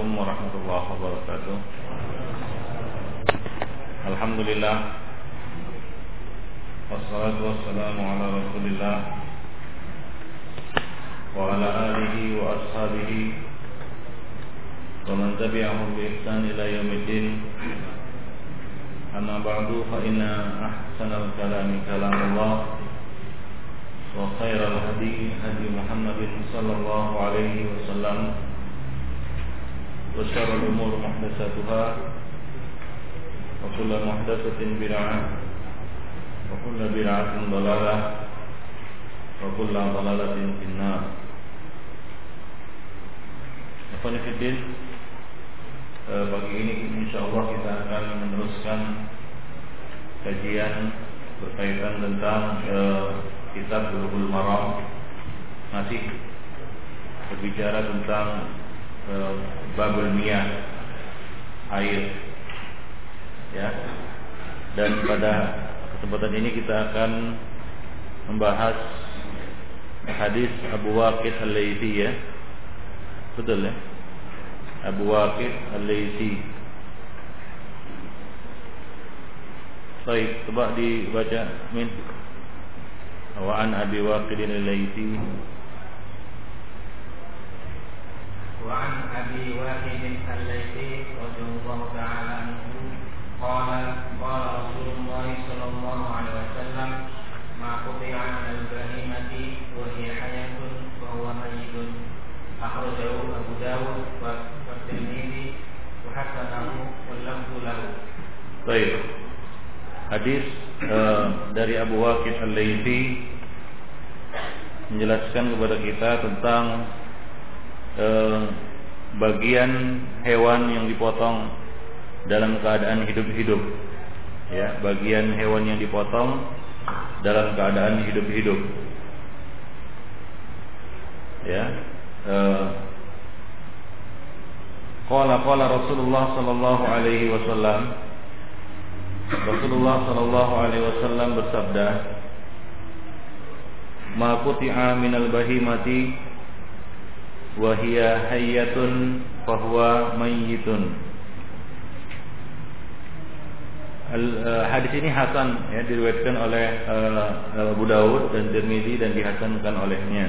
عليكم ورحمة الله وبركاته. الحمد لله والصلاة والسلام على رسول الله وعلى آله وأصحابه ومن تبعهم بإحسان إلى يوم الدين. أما بعد فإن أحسن الكلام كلام الله وخير الهدي هدي محمد صلى الله عليه وسلم. وشر الأمور محدثاتها وكل محدثة بدعة وكل بدعة ضلالة وكل ضلالة في النار Fiddin Pagi ini insya Allah kita akan meneruskan kajian berkaitan tentang kitab Bulughul Maram masih berbicara tentang e, Eh, babul miyah. Air. Ya. Dan pada kesempatan ini kita akan membahas hadis Abu Waqid Al-Laitsi ya. Betul ya? Abu Waqid Al-Laitsi Baik, coba dibaca min. Wa an Abi Waqid Al-Laitsi وعن أبي واقد الليثي رضي الله تعالى عنه قال قال رسول الله صلى الله عليه وسلم ما قطع عن البهيمة وهي حياة وهو ميت أخرجه أبو داود والترمذي وحسنه واللفظ له. طيب Hadis uh, dari Abu Waqid Al-Laitsi menjelaskan kepada kita tentang uh, bagian hewan yang dipotong dalam keadaan hidup-hidup. Ya, bagian hewan yang dipotong dalam keadaan hidup-hidup. Ya. Uh, qala qala Rasulullah sallallahu alaihi wasallam Rasulullah Shallallahu Alaihi Wasallam bersabda, "Ma kuti'a minal bahimati wahia hayyatun fahuwa mayyitun." Al, uh, hadis ini hasan ya diriwayatkan oleh uh, Abu Daud dan Tirmizi dan dihasankan olehnya.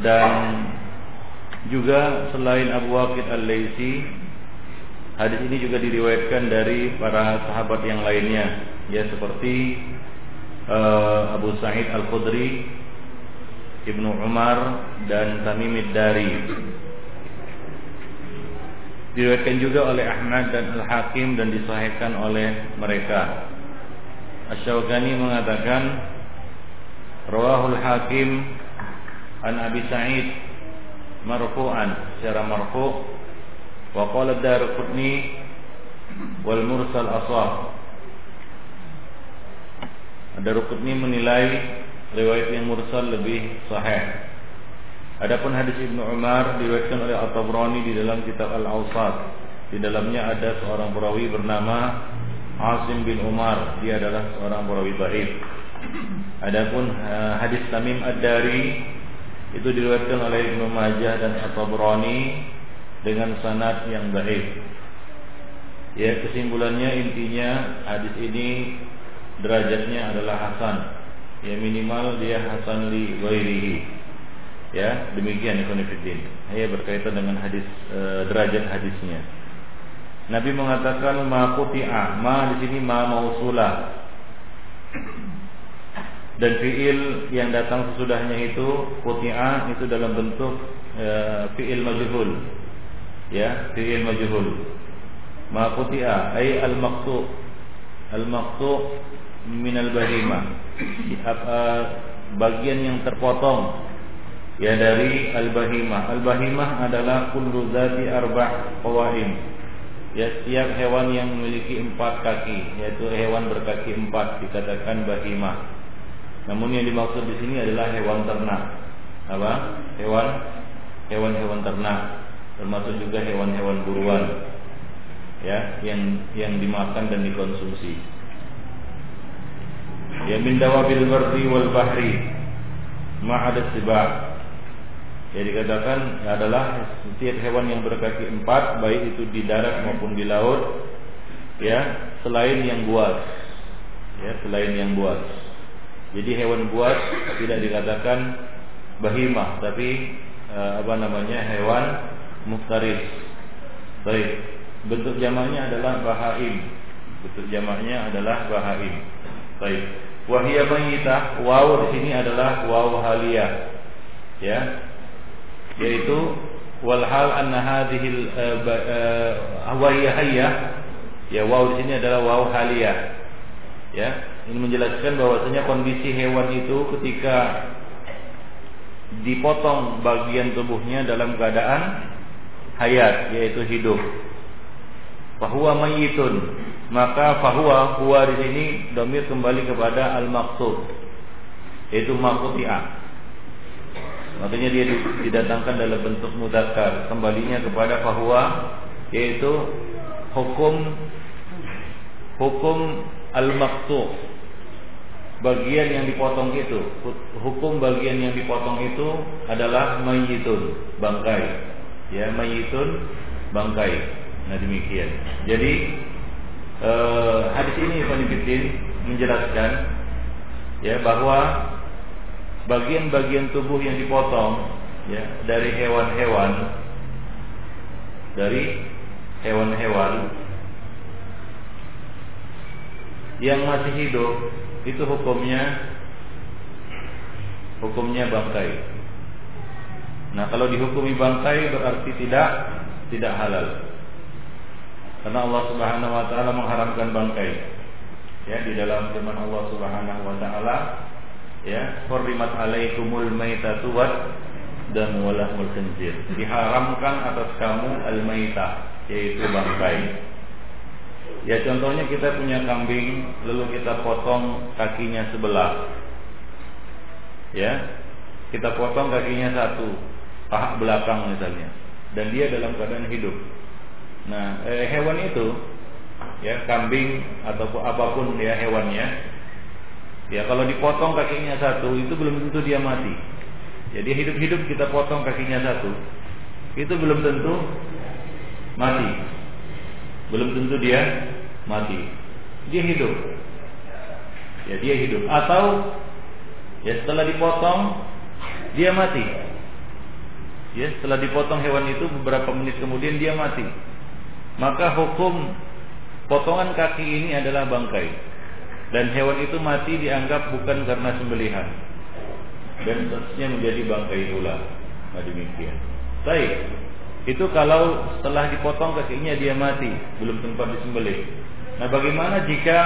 Dan juga selain Abu Waqid Al-Laisi Hadis ini juga diriwayatkan dari para sahabat yang lainnya, ya seperti uh, Abu Sa'id Al-Khudri, Ibnu Umar dan Tamim Dari. Diriwayatkan juga oleh Ahmad dan Al-Hakim dan disahihkan oleh mereka. Asy-Syaukani mengatakan Rawahul Hakim an Abi Sa'id marfu'an secara marfu' Wa qala Darqutni wal mursal asah. Darqutni menilai riwayat yang mursal lebih sahih. Adapun hadis Ibnu Umar diriwayatkan oleh At-Tabrani di dalam kitab Al-Awsat. Di dalamnya ada seorang perawi bernama Asim bin Umar. Dia adalah seorang perawi baik. Adapun uh, hadis Tamim Ad-Dari itu diriwayatkan oleh Ibnu Majah dan At-Tabrani dengan sanad yang baik. Ya kesimpulannya intinya hadis ini derajatnya adalah hasan. Ya minimal dia hasan li wairihi. Ya demikian ikhwanifiddin. Ya berkaitan dengan hadis e, derajat hadisnya. Nabi mengatakan ma quti'a, ma di sini ma mausulah. Dan fiil yang datang sesudahnya itu quti'a itu dalam bentuk e, fiil majhul ya fi'il majhul ma quti'a ay al maqtu al maqtu min al bahima bagian yang terpotong. Ya dari al bahima al bahimah adalah kullu zati arba' qawaim ya setiap hewan yang memiliki empat kaki yaitu hewan berkaki empat dikatakan bahimah. Namun yang dimaksud di sini adalah hewan ternak. Apa? Hewan hewan-hewan ternak. Termasuk juga hewan-hewan buruan. Ya yang yang dimakan dan dikonsumsi ya min dawabil barri wal bahri ma ada sibah Ya dikatakan adalah setiap hewan yang berkaki empat baik itu di darat maupun di laut ya selain yang buas ya selain yang buas. Jadi hewan buas tidak dikatakan bahimah tapi uh, apa namanya hewan muftaris. Baik. Bentuk jamaknya adalah bahaim. Bentuk jamaknya adalah bahaim. Baik. Wahia mayyitah waw di sini adalah waw haliyah. Ya, yaitu walhal anna hadhil uh, uh, hayya ya waw di sini adalah waw haliyah. Ya. Ini menjelaskan bahwasanya kondisi hewan itu ketika dipotong bagian tubuhnya dalam keadaan hayat yaitu hidup. Fahuwa mayyitun maka fahuwa huwa di sini domir kembali kepada al maksud yaitu makutia Makanya dia didatangkan dalam bentuk mudakar Kembalinya kepada bahwa Yaitu hukum Hukum al-maqtu Bagian yang dipotong itu. Hukum bagian yang dipotong itu Adalah mayitun Bangkai. Ya mayitun Bangkai. Nah demikian. Jadi eh, Hadis ini Ibn Menjelaskan Ya bahwa bagian-bagian tubuh yang dipotong ya dari hewan-hewan dari hewan-hewan yang masih hidup itu hukumnya hukumnya bangkai. Nah, kalau dihukumi bangkai berarti tidak tidak halal. Karena Allah Subhanahu wa taala mengharamkan bangkai. Ya, di dalam firman Allah Subhanahu wa taala ya hurrimat alaikumul maitatu wad dan walahmul khinzir. Diharamkan atas kamu al maitah yaitu bangkai. Ya contohnya kita punya kambing lalu kita potong kakinya sebelah. Ya kita potong kakinya satu paha belakang misalnya. Dan dia dalam keadaan hidup nah eh, hewan itu ya kambing ataupun apa pun ya hewannya Ya kalau dipotong kakinya satu itu belum tentu dia mati. Jadi hidup-hidup kita potong kakinya satu itu belum tentu mati. Belum tentu dia mati. Dia hidup. Ya dia hidup. Atau ya setelah dipotong dia mati. Ya setelah dipotong hewan itu beberapa menit kemudian dia mati. Maka hukum potongan kaki ini adalah bangkai dan hewan itu mati dianggap bukan karena sembelihan dan seterusnya menjadi bangkai pula. Nah demikian. Baik. Itu kalau setelah dipotong kakinya dia mati, belum sempat disembelih. Nah, bagaimana jika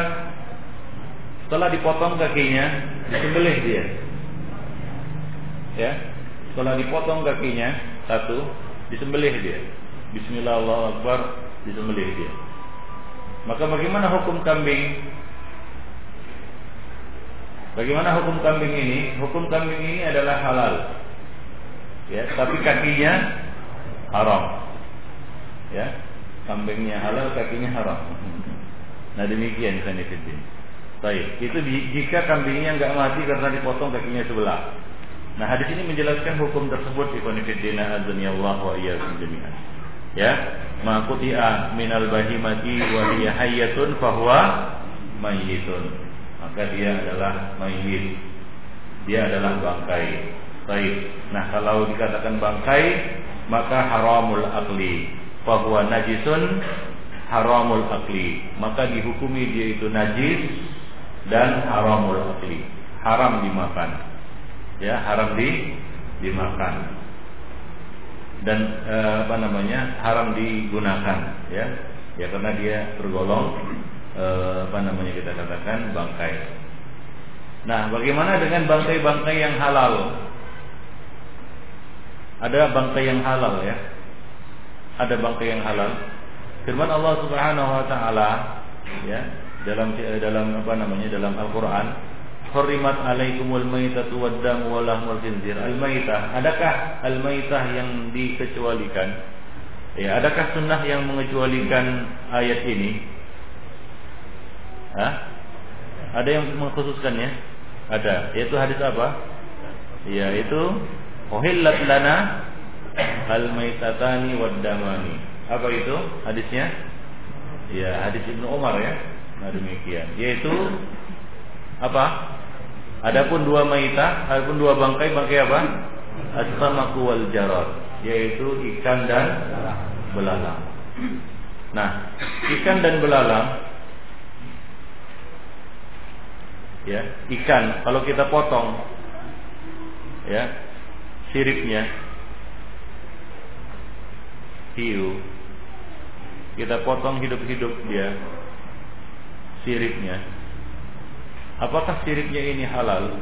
setelah dipotong kakinya disembelih dia? Ya. Setelah dipotong kakinya satu, disembelih dia. Bismillah Allah Akbar, disembelih dia. Maka bagaimana hukum kambing Bagaimana hukum kambing ini? Hukum kambing ini adalah halal. Ya, tapi kakinya haram. Ya, kambingnya halal, kakinya haram. Nah demikian sanifidin. Baik, itu jika kambingnya nggak mati karena dipotong kakinya sebelah. Nah hadis ini menjelaskan hukum tersebut Ikhwanifiddin azani Allah wa iyyakum jami'an. Ya, ma minal bahimati wa hiya hayyatun fahuwa mayyitun maka dia adalah mayyit. Dia adalah bangkai. Baik. Nah, kalau dikatakan bangkai, maka haramul akli. Fahuwa najisun haramul akli. Maka dihukumi dia itu najis dan haramul akli. Haram dimakan. Ya, haram di dimakan. Dan e, apa namanya? haram digunakan, ya. Ya karena dia tergolong eh, apa namanya kita katakan bangkai. Nah, bagaimana dengan bangkai-bangkai yang halal? Ada bangkai yang halal ya. Ada bangkai yang halal. Firman Allah Subhanahu wa taala ya, dalam dalam apa namanya? dalam Al-Qur'an, "Hurrimat 'alaikumul maitatu wad-damu wa lahmul khinzir." Al-maitah, adakah al-maitah yang dikecualikan? Ya, adakah sunnah yang mengecualikan ayat ini? Hah? Ada yang mengkhususkannya? Ada. Yaitu hadis apa? Ya, itu Uhillat lana al-maitatani wad damani. Apa itu hadisnya? Ya, hadis Ibnu Umar ya. Nah demikian. Yaitu apa? Adapun dua maitah, adapun dua bangkai bangkai apa? As-samaku wal jarad, yaitu ikan dan belalang. Nah, ikan dan belalang ya, ikan kalau kita potong ya, siripnya hiu kita potong hidup-hidup dia siripnya apakah siripnya ini halal?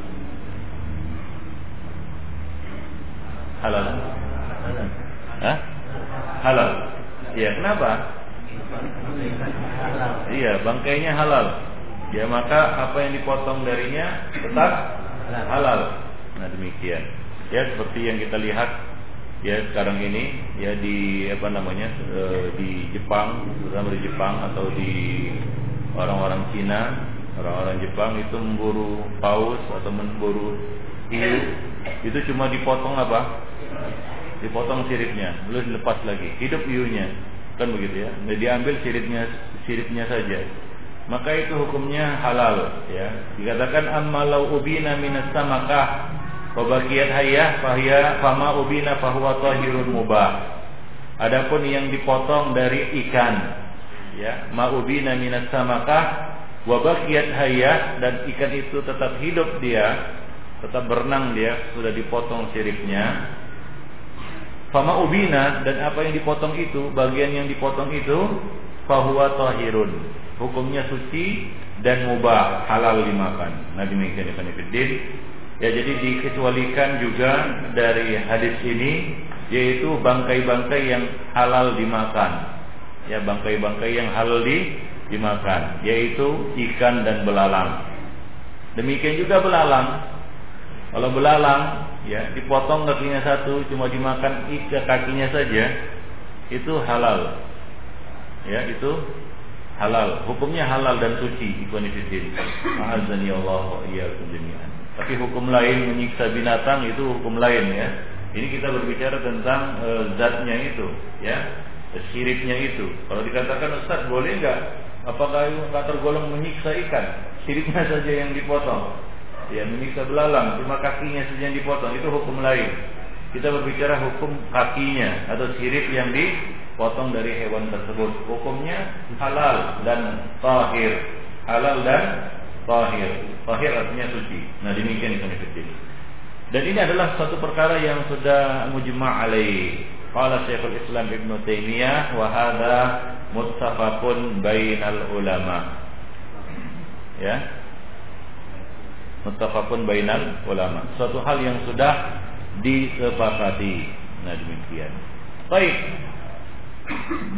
Halal. Hah? halal. Ya kenapa? Iya bangkainya halal. Ya maka apa yang dipotong darinya tetap halal. Nah demikian. Ya seperti yang kita lihat ya sekarang ini ya di apa namanya e, di Jepang terutama di Jepang atau di orang-orang Cina orang-orang Jepang itu memburu paus atau memburu hiu itu cuma dipotong apa? Dipotong siripnya lalu dilepas lagi. Hidup hiunya kan begitu ya? Nah, diambil siripnya siripnya saja. Maka itu hukumnya halal ya. Dikatakan ammalau ubina minas samakah Wabakiyat hayah fahya fama ubina fahuwa tahirun mubah. Adapun yang dipotong dari ikan, ya, ma ubina minas samakah wabakiyat hayah dan ikan itu tetap hidup dia, tetap berenang dia, sudah dipotong siripnya. Fama ubina dan apa yang dipotong itu, bagian yang dipotong itu fahuwa tahirun. Hukumnya suci dan mubah, halal dimakan. Nah demikian Ibn Ya jadi dikecualikan juga dari hadis ini yaitu bangkai-bangkai yang halal dimakan. Ya bangkai-bangkai yang halal di dimakan yaitu ikan dan belalang. Demikian juga belalang. Kalau belalang ya dipotong kakinya satu cuma dimakan ikan kakinya saja itu halal. Ya itu halal. Hukumnya halal dan suci ikhwan fillah. Allah. Tapi hukum lain menyiksa binatang itu hukum lain ya. Ini kita berbicara tentang e, zatnya itu, ya, siripnya itu. Kalau dikatakan Ustaz boleh nggak? Apakah itu tergolong menyiksa ikan? Siripnya saja yang dipotong. Ya, menyiksa belalang, cuma kakinya saja yang dipotong. Itu hukum lain. Kita berbicara hukum kakinya atau sirip yang dipotong dari hewan tersebut. Hukumnya halal dan tahir. Halal dan tahir. Tahir artinya suci. Nah demikian itu kecil. Dan ini adalah satu perkara yang sudah mujma' alaih. Qala Syekhul Islam Ibn Taimiyah wa hadha muttafaqun bainal ulama. Ya. Muttafaqun bainal ulama. Suatu hal yang sudah disepakati. Nah demikian. Baik.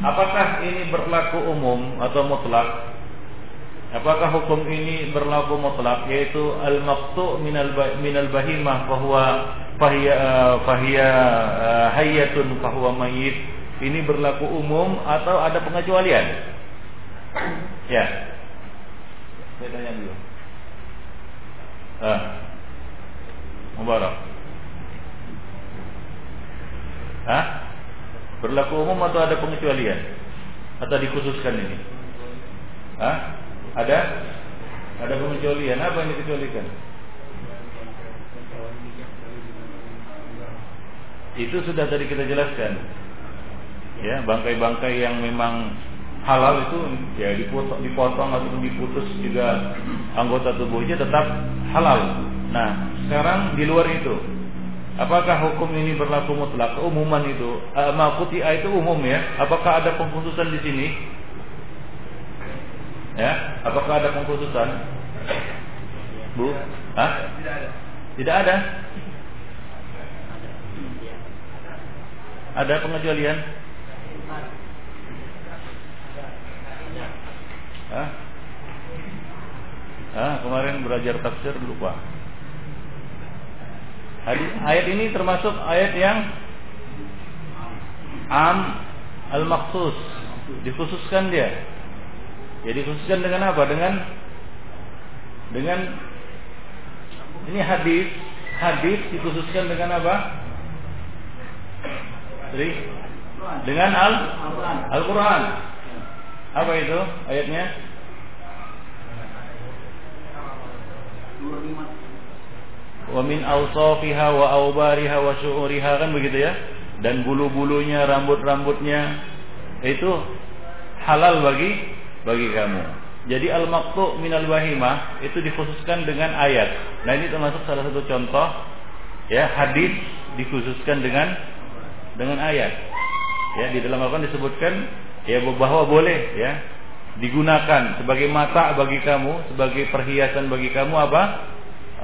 Apakah ini berlaku umum atau mutlak? Apakah hukum ini berlaku mutlak yaitu al-maqtu' minal minal bahimah bahwa fahiya fahiya uh, hayyatun fahuwa mayyit ini berlaku umum atau ada pengecualian? Ya. Saya tanya dulu. Ah. Mubarak. Hah? Berlaku umum atau ada pengecualian? Atau dikhususkan ini? Hah? Ada? Ada pengecualian. Apa yang dikecualikan? Itu sudah tadi kita jelaskan. Ya, bangkai-bangkai yang memang halal itu ya dipotong, dipotong atau diputus juga anggota tubuhnya tetap halal. Nah, sekarang di luar itu, apakah hukum ini berlaku mutlak? Umuman itu, uh, itu umum ya. Apakah ada pengkhususan di sini? Ya, apakah ada pengkhususan? Bu? Hah? Tidak ada. Tidak ada. Ada pengecualian? Hah? Hah? Kemarin belajar tafsir lupa. Hadis, ayat ini termasuk ayat yang am al-maksus dikhususkan dia jadi khususkan dengan apa? Dengan dengan ini hadis, hadis dikhususkan dengan apa? Jadi dengan al Al-Qur'an. Apa itu ayatnya? Wa min awsafiha wa awbariha wa syu'uriha kan begitu ya? Dan bulu-bulunya, rambut-rambutnya itu halal bagi bagi kamu. Jadi al-maqtu minal bahimah itu dikhususkan dengan ayat. Nah, ini termasuk salah satu contoh ya hadis dikhususkan dengan dengan ayat. Ya, di dalam Al-Qur'an disebutkan ya bahwa boleh ya digunakan sebagai mata bagi kamu, sebagai perhiasan bagi kamu apa?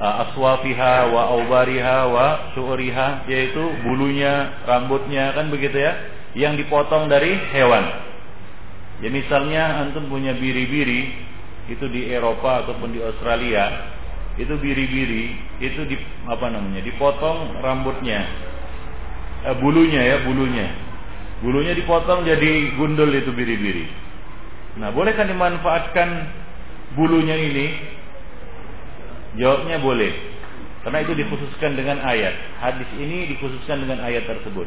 aswafiha wa aubariha wa syu'riha yaitu bulunya, rambutnya kan begitu ya, yang dipotong dari hewan. Ya misalnya antum punya biri-biri itu di Eropa ataupun di Australia, itu biri-biri itu di apa namanya? dipotong rambutnya. Eh, bulunya ya, bulunya. Bulunya dipotong jadi gundul itu biri-biri. Nah, bolehkan dimanfaatkan bulunya ini? Jawabnya boleh. Karena itu dikhususkan dengan ayat. Hadis ini dikhususkan dengan ayat tersebut.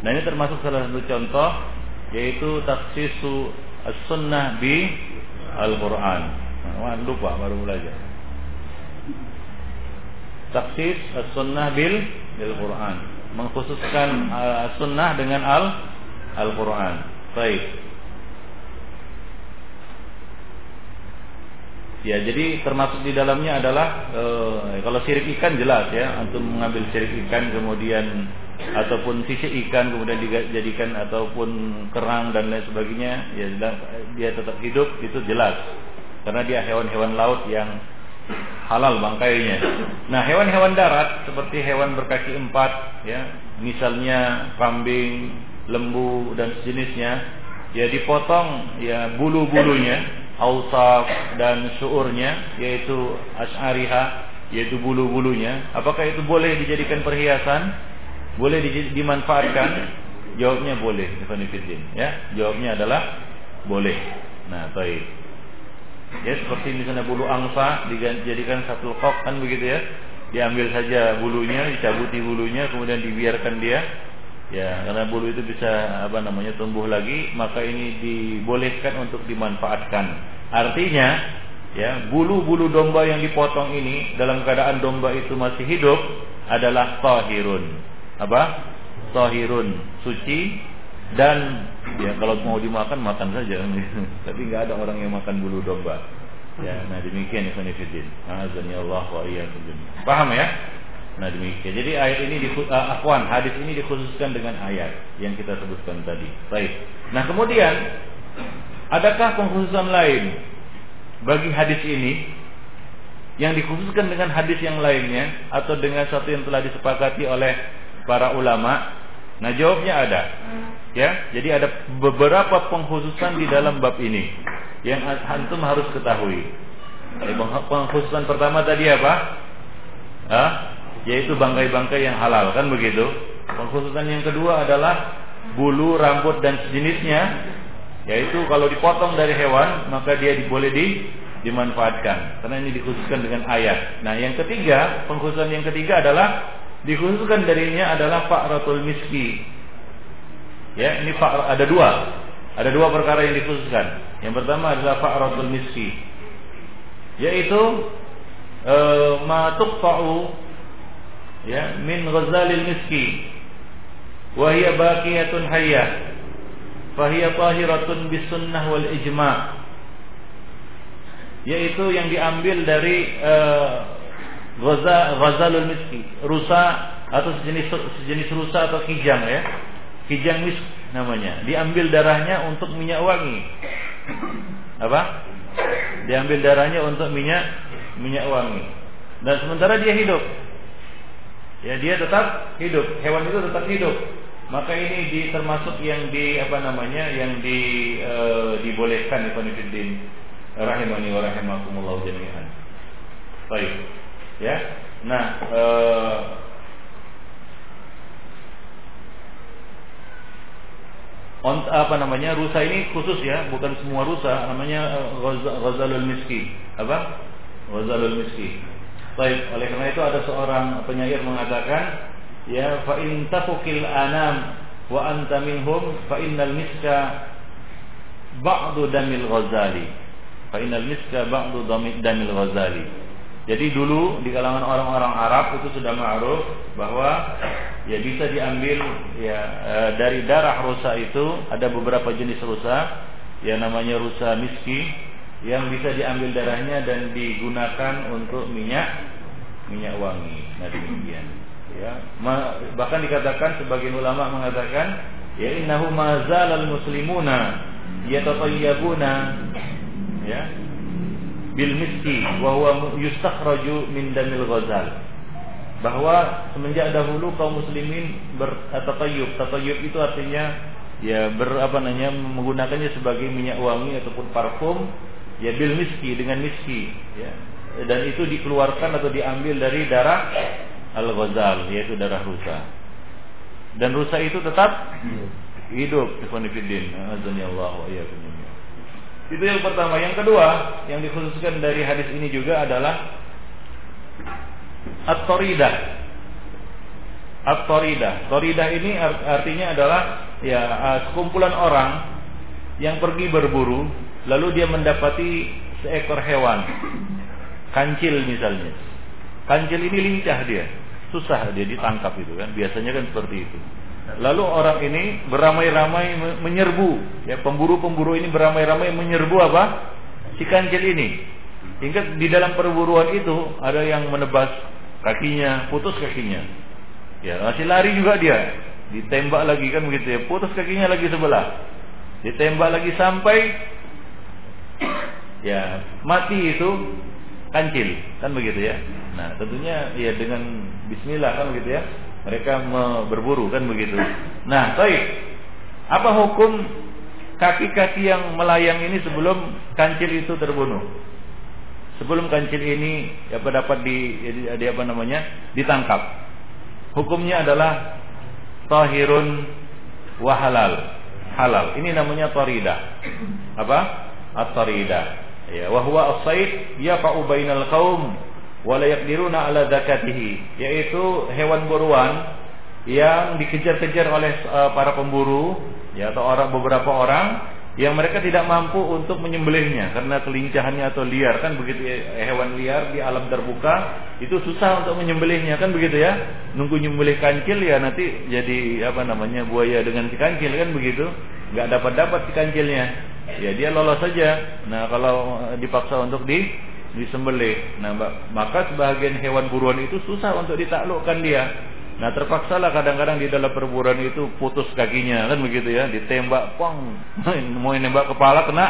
Nah, ini termasuk salah satu contoh yaitu taksisu as-sunnah bi Al-Qur'an. Nah, lupa baru belajar. Taksis as-sunnah bil bil Qur'an. Mengkhususkan as-sunnah dengan al Al-Quran. Baik. Ya, jadi termasuk di dalamnya adalah e, kalau sirip ikan jelas ya, untuk mengambil sirip ikan kemudian ataupun sisik ikan kemudian dijadikan ataupun kerang dan lain sebagainya, ya dia tetap hidup itu jelas. Karena dia hewan-hewan laut yang halal bangkainya. Nah, hewan-hewan darat seperti hewan berkaki empat ya, misalnya kambing, lembu dan sejenisnya ya dipotong ya bulu-bulunya ausaf dan syuurnya yaitu asyariha yaitu bulu-bulunya. Apakah itu boleh dijadikan perhiasan? Boleh di, dimanfaatkan? Jawabnya boleh ya jawabnya adalah boleh. Nah baik. Ya seperti misalnya bulu angsa dijadikan satu kok kan begitu ya? Diambil saja bulunya dicabuti bulunya kemudian dibiarkan dia ya karena bulu itu bisa apa namanya tumbuh lagi maka ini dibolehkan untuk dimanfaatkan. Artinya ya bulu-bulu domba yang dipotong ini dalam keadaan domba itu masih hidup adalah tahirun. Apa? Tahirun suci dan ya kalau mau dimakan makan saja. Tapi nggak ada orang yang makan bulu domba. Ya nah demikian ya azani Allah wa paham ya Nah demikian. Jadi ayat ini di uh, afwan, hadis ini dikhususkan dengan ayat yang kita sebutkan tadi. Baik. Nah kemudian adakah pengkhususan lain bagi hadis ini yang dikhususkan dengan hadis yang lainnya atau dengan satu yang telah disepakati oleh para ulama? Nah jawabnya ada. Ya, jadi ada beberapa pengkhususan di dalam bab ini yang antum harus ketahui. Pengkhususan pertama tadi apa? Hah? Yaitu bangkai-bangkai yang halal kan begitu. Pengkhususan yang kedua adalah bulu, rambut dan sejenisnya yaitu kalau dipotong dari hewan maka dia boleh di dimanfaatkan karena ini dikhususkan dengan ayat. Nah, yang ketiga, pengkhususan yang ketiga adalah dikhususkan darinya adalah fa'ratul miski. Ya, ini fa ada dua. Ada dua perkara yang dikhususkan. Yang pertama adalah fa'ratul miski. Yaitu e, ma tuqta'u ya min ghazalil miski. Wa hiya baqiyatun hayyah fa hiya tahiratun bis sunnah wal ijma' yaitu yang diambil dari uh, ghazalul miski. Rusa atau sejenis sejenis rusa atau kijang ya. Kijang misk namanya. Diambil darahnya untuk minyak wangi. Apa? Diambil darahnya untuk minyak minyak wangi. Dan sementara dia hidup ya dia tetap hidup. Hewan itu tetap hidup. Maka ini di termasuk yang di apa namanya yang di e, dibolehkan ikhwanifiddin rahimani wa rahimakumullah jami'an. Baik. Ya. Nah e, On, apa namanya rusa ini khusus ya bukan semua rusa namanya uh, ghazalul miski. Apa? Ghazalul miski Baik, oleh karena itu ada seorang penyair mengatakan, ya fa in tafukil anam wa anta minhum fa innal miska ba'du damil ghazali. Fa innal miska ba'du damil ghazali. Jadi dulu di kalangan orang-orang Arab itu sudah ma'ruf bahwa ya bisa diambil ya e, dari darah rusa itu ada beberapa jenis rusa yang namanya rusa miski yang bisa diambil darahnya dan digunakan untuk minyak minyak wangi. Nah demikian. Ya, bahkan dikatakan sebagian ulama mengatakan ya innahu mazalal muslimuna yatatayyabuna ya bil miski wa huwa yustakhraju min damil ghazal bahwa semenjak dahulu kaum muslimin bertatayyub tatayyub itu artinya ya ber apa namanya menggunakannya sebagai minyak wangi ataupun parfum ya bil miski dengan miski ya dan itu dikeluarkan atau diambil dari darah al-ghazal yaitu darah rusa. Dan rusa itu tetap hidup ikhwanifidin. Allah wa Itu yang pertama. Yang kedua yang dikhususkan dari hadis ini juga adalah at-taridah. At-taridah. Taridah ini artinya adalah ya sekumpulan orang yang pergi berburu lalu dia mendapati seekor hewan kancil misalnya. Kancil ini lincah dia. Susah dia ditangkap itu kan. Biasanya kan seperti itu. Lalu orang ini beramai-ramai menyerbu. Ya pemburu-pemburu ini beramai-ramai menyerbu apa? Si kancil ini. Hingga di dalam perburuan itu ada yang menebas kakinya putus kakinya. Ya masih lari juga dia. Ditembak lagi kan begitu ya. Putus kakinya lagi sebelah. Ditembak lagi sampai ya mati itu kancil kan begitu ya Nah, tentunya ya dengan bismillah kan begitu ya. Mereka berburu kan begitu. Nah, baik. Apa hukum kaki-kaki yang melayang ini sebelum kancil itu terbunuh? Sebelum kancil ini apa dapat di, di, di apa namanya? ditangkap. Hukumnya adalah tahirun wa halal. Ini namanya tarida. Apa? At-tarida. Ya, wa huwa as-sayd yaqa'u bainal qaum wala yaqdiruna ala zakatihi. Yaitu hewan buruan yang dikejar-kejar oleh uh, para pemburu ya atau orang beberapa orang yang mereka tidak mampu untuk menyembelihnya karena kelincahannya atau liar. Kan begitu ya, hewan liar di alam terbuka itu susah untuk menyembelihnya. Kan begitu ya? Nunggu nyembelih kancil ya nanti jadi apa namanya buaya dengan si kancil. Kan begitu? Nggak dapat dapat si kancilnya ya dia lolos saja nah kalau dipaksa untuk di disembelih. Nah, maka sebagian hewan buruan itu susah untuk ditaklukkan dia. Nah, terpaksalah kadang-kadang di dalam perburuan itu putus kakinya kan begitu ya, ditembak pong. Mau nembak kepala kena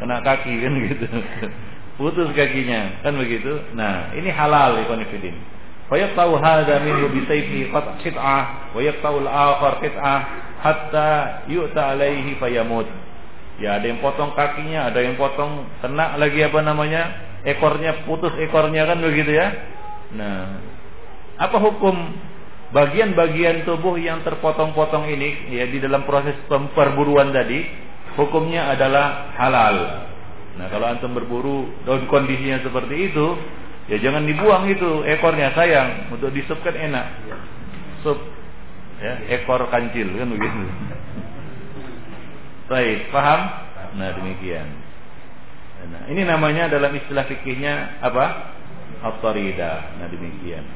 kena kaki kan gitu. putus kakinya kan begitu. Nah, ini halal fillah. Fayaqtau hadha minhu bi sayfi qit'ah wa yaqtau al-akhar hatta yu'ta alaihi fayamut. Ya ada yang potong kakinya, ada yang potong kena lagi apa namanya? ekornya putus ekornya kan begitu ya. Nah, apa hukum bagian-bagian tubuh yang terpotong-potong ini ya di dalam proses perburuan tadi hukumnya adalah halal. Nah, kalau antum berburu dalam kondisinya seperti itu, ya jangan dibuang itu ekornya sayang untuk disup kan enak. Sup ya, ekor kancil kan begitu. Baik, paham? Nah, demikian. Nah, ini namanya dalam istilah fikihnya apa? Autorida. Nah, demikian.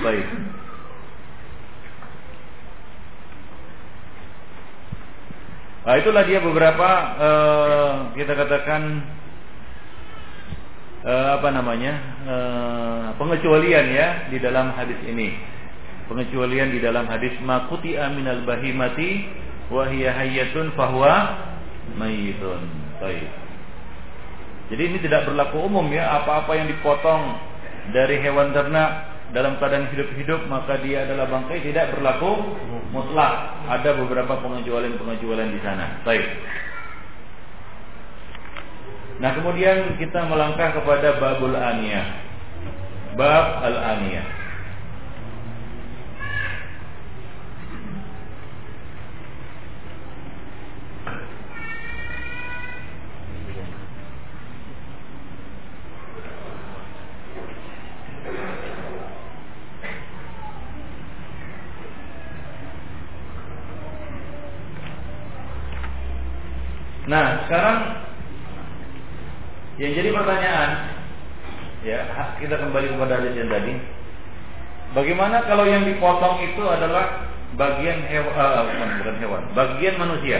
Baik. Nah, itulah dia beberapa uh, kita katakan uh, apa namanya uh, pengecualian ya di dalam hadis ini. Pengecualian di dalam hadis makuti aminal bahimati wahiyah hayyatun fahuwa mayitun. Baik. Jadi ini tidak berlaku umum ya, apa-apa yang dipotong dari hewan ternak dalam keadaan hidup-hidup maka dia adalah bangkai tidak berlaku mutlak. Ada beberapa pengecualian-pengecualian di sana. Baik. Nah, kemudian kita melangkah kepada babul aniyah. Bab al-aniyah. Nah, sekarang yang jadi pertanyaan, ya kita kembali kepada hadis yang tadi. Bagaimana kalau yang dipotong itu adalah bagian hewan, uh, bukan, bukan hewan, bagian manusia?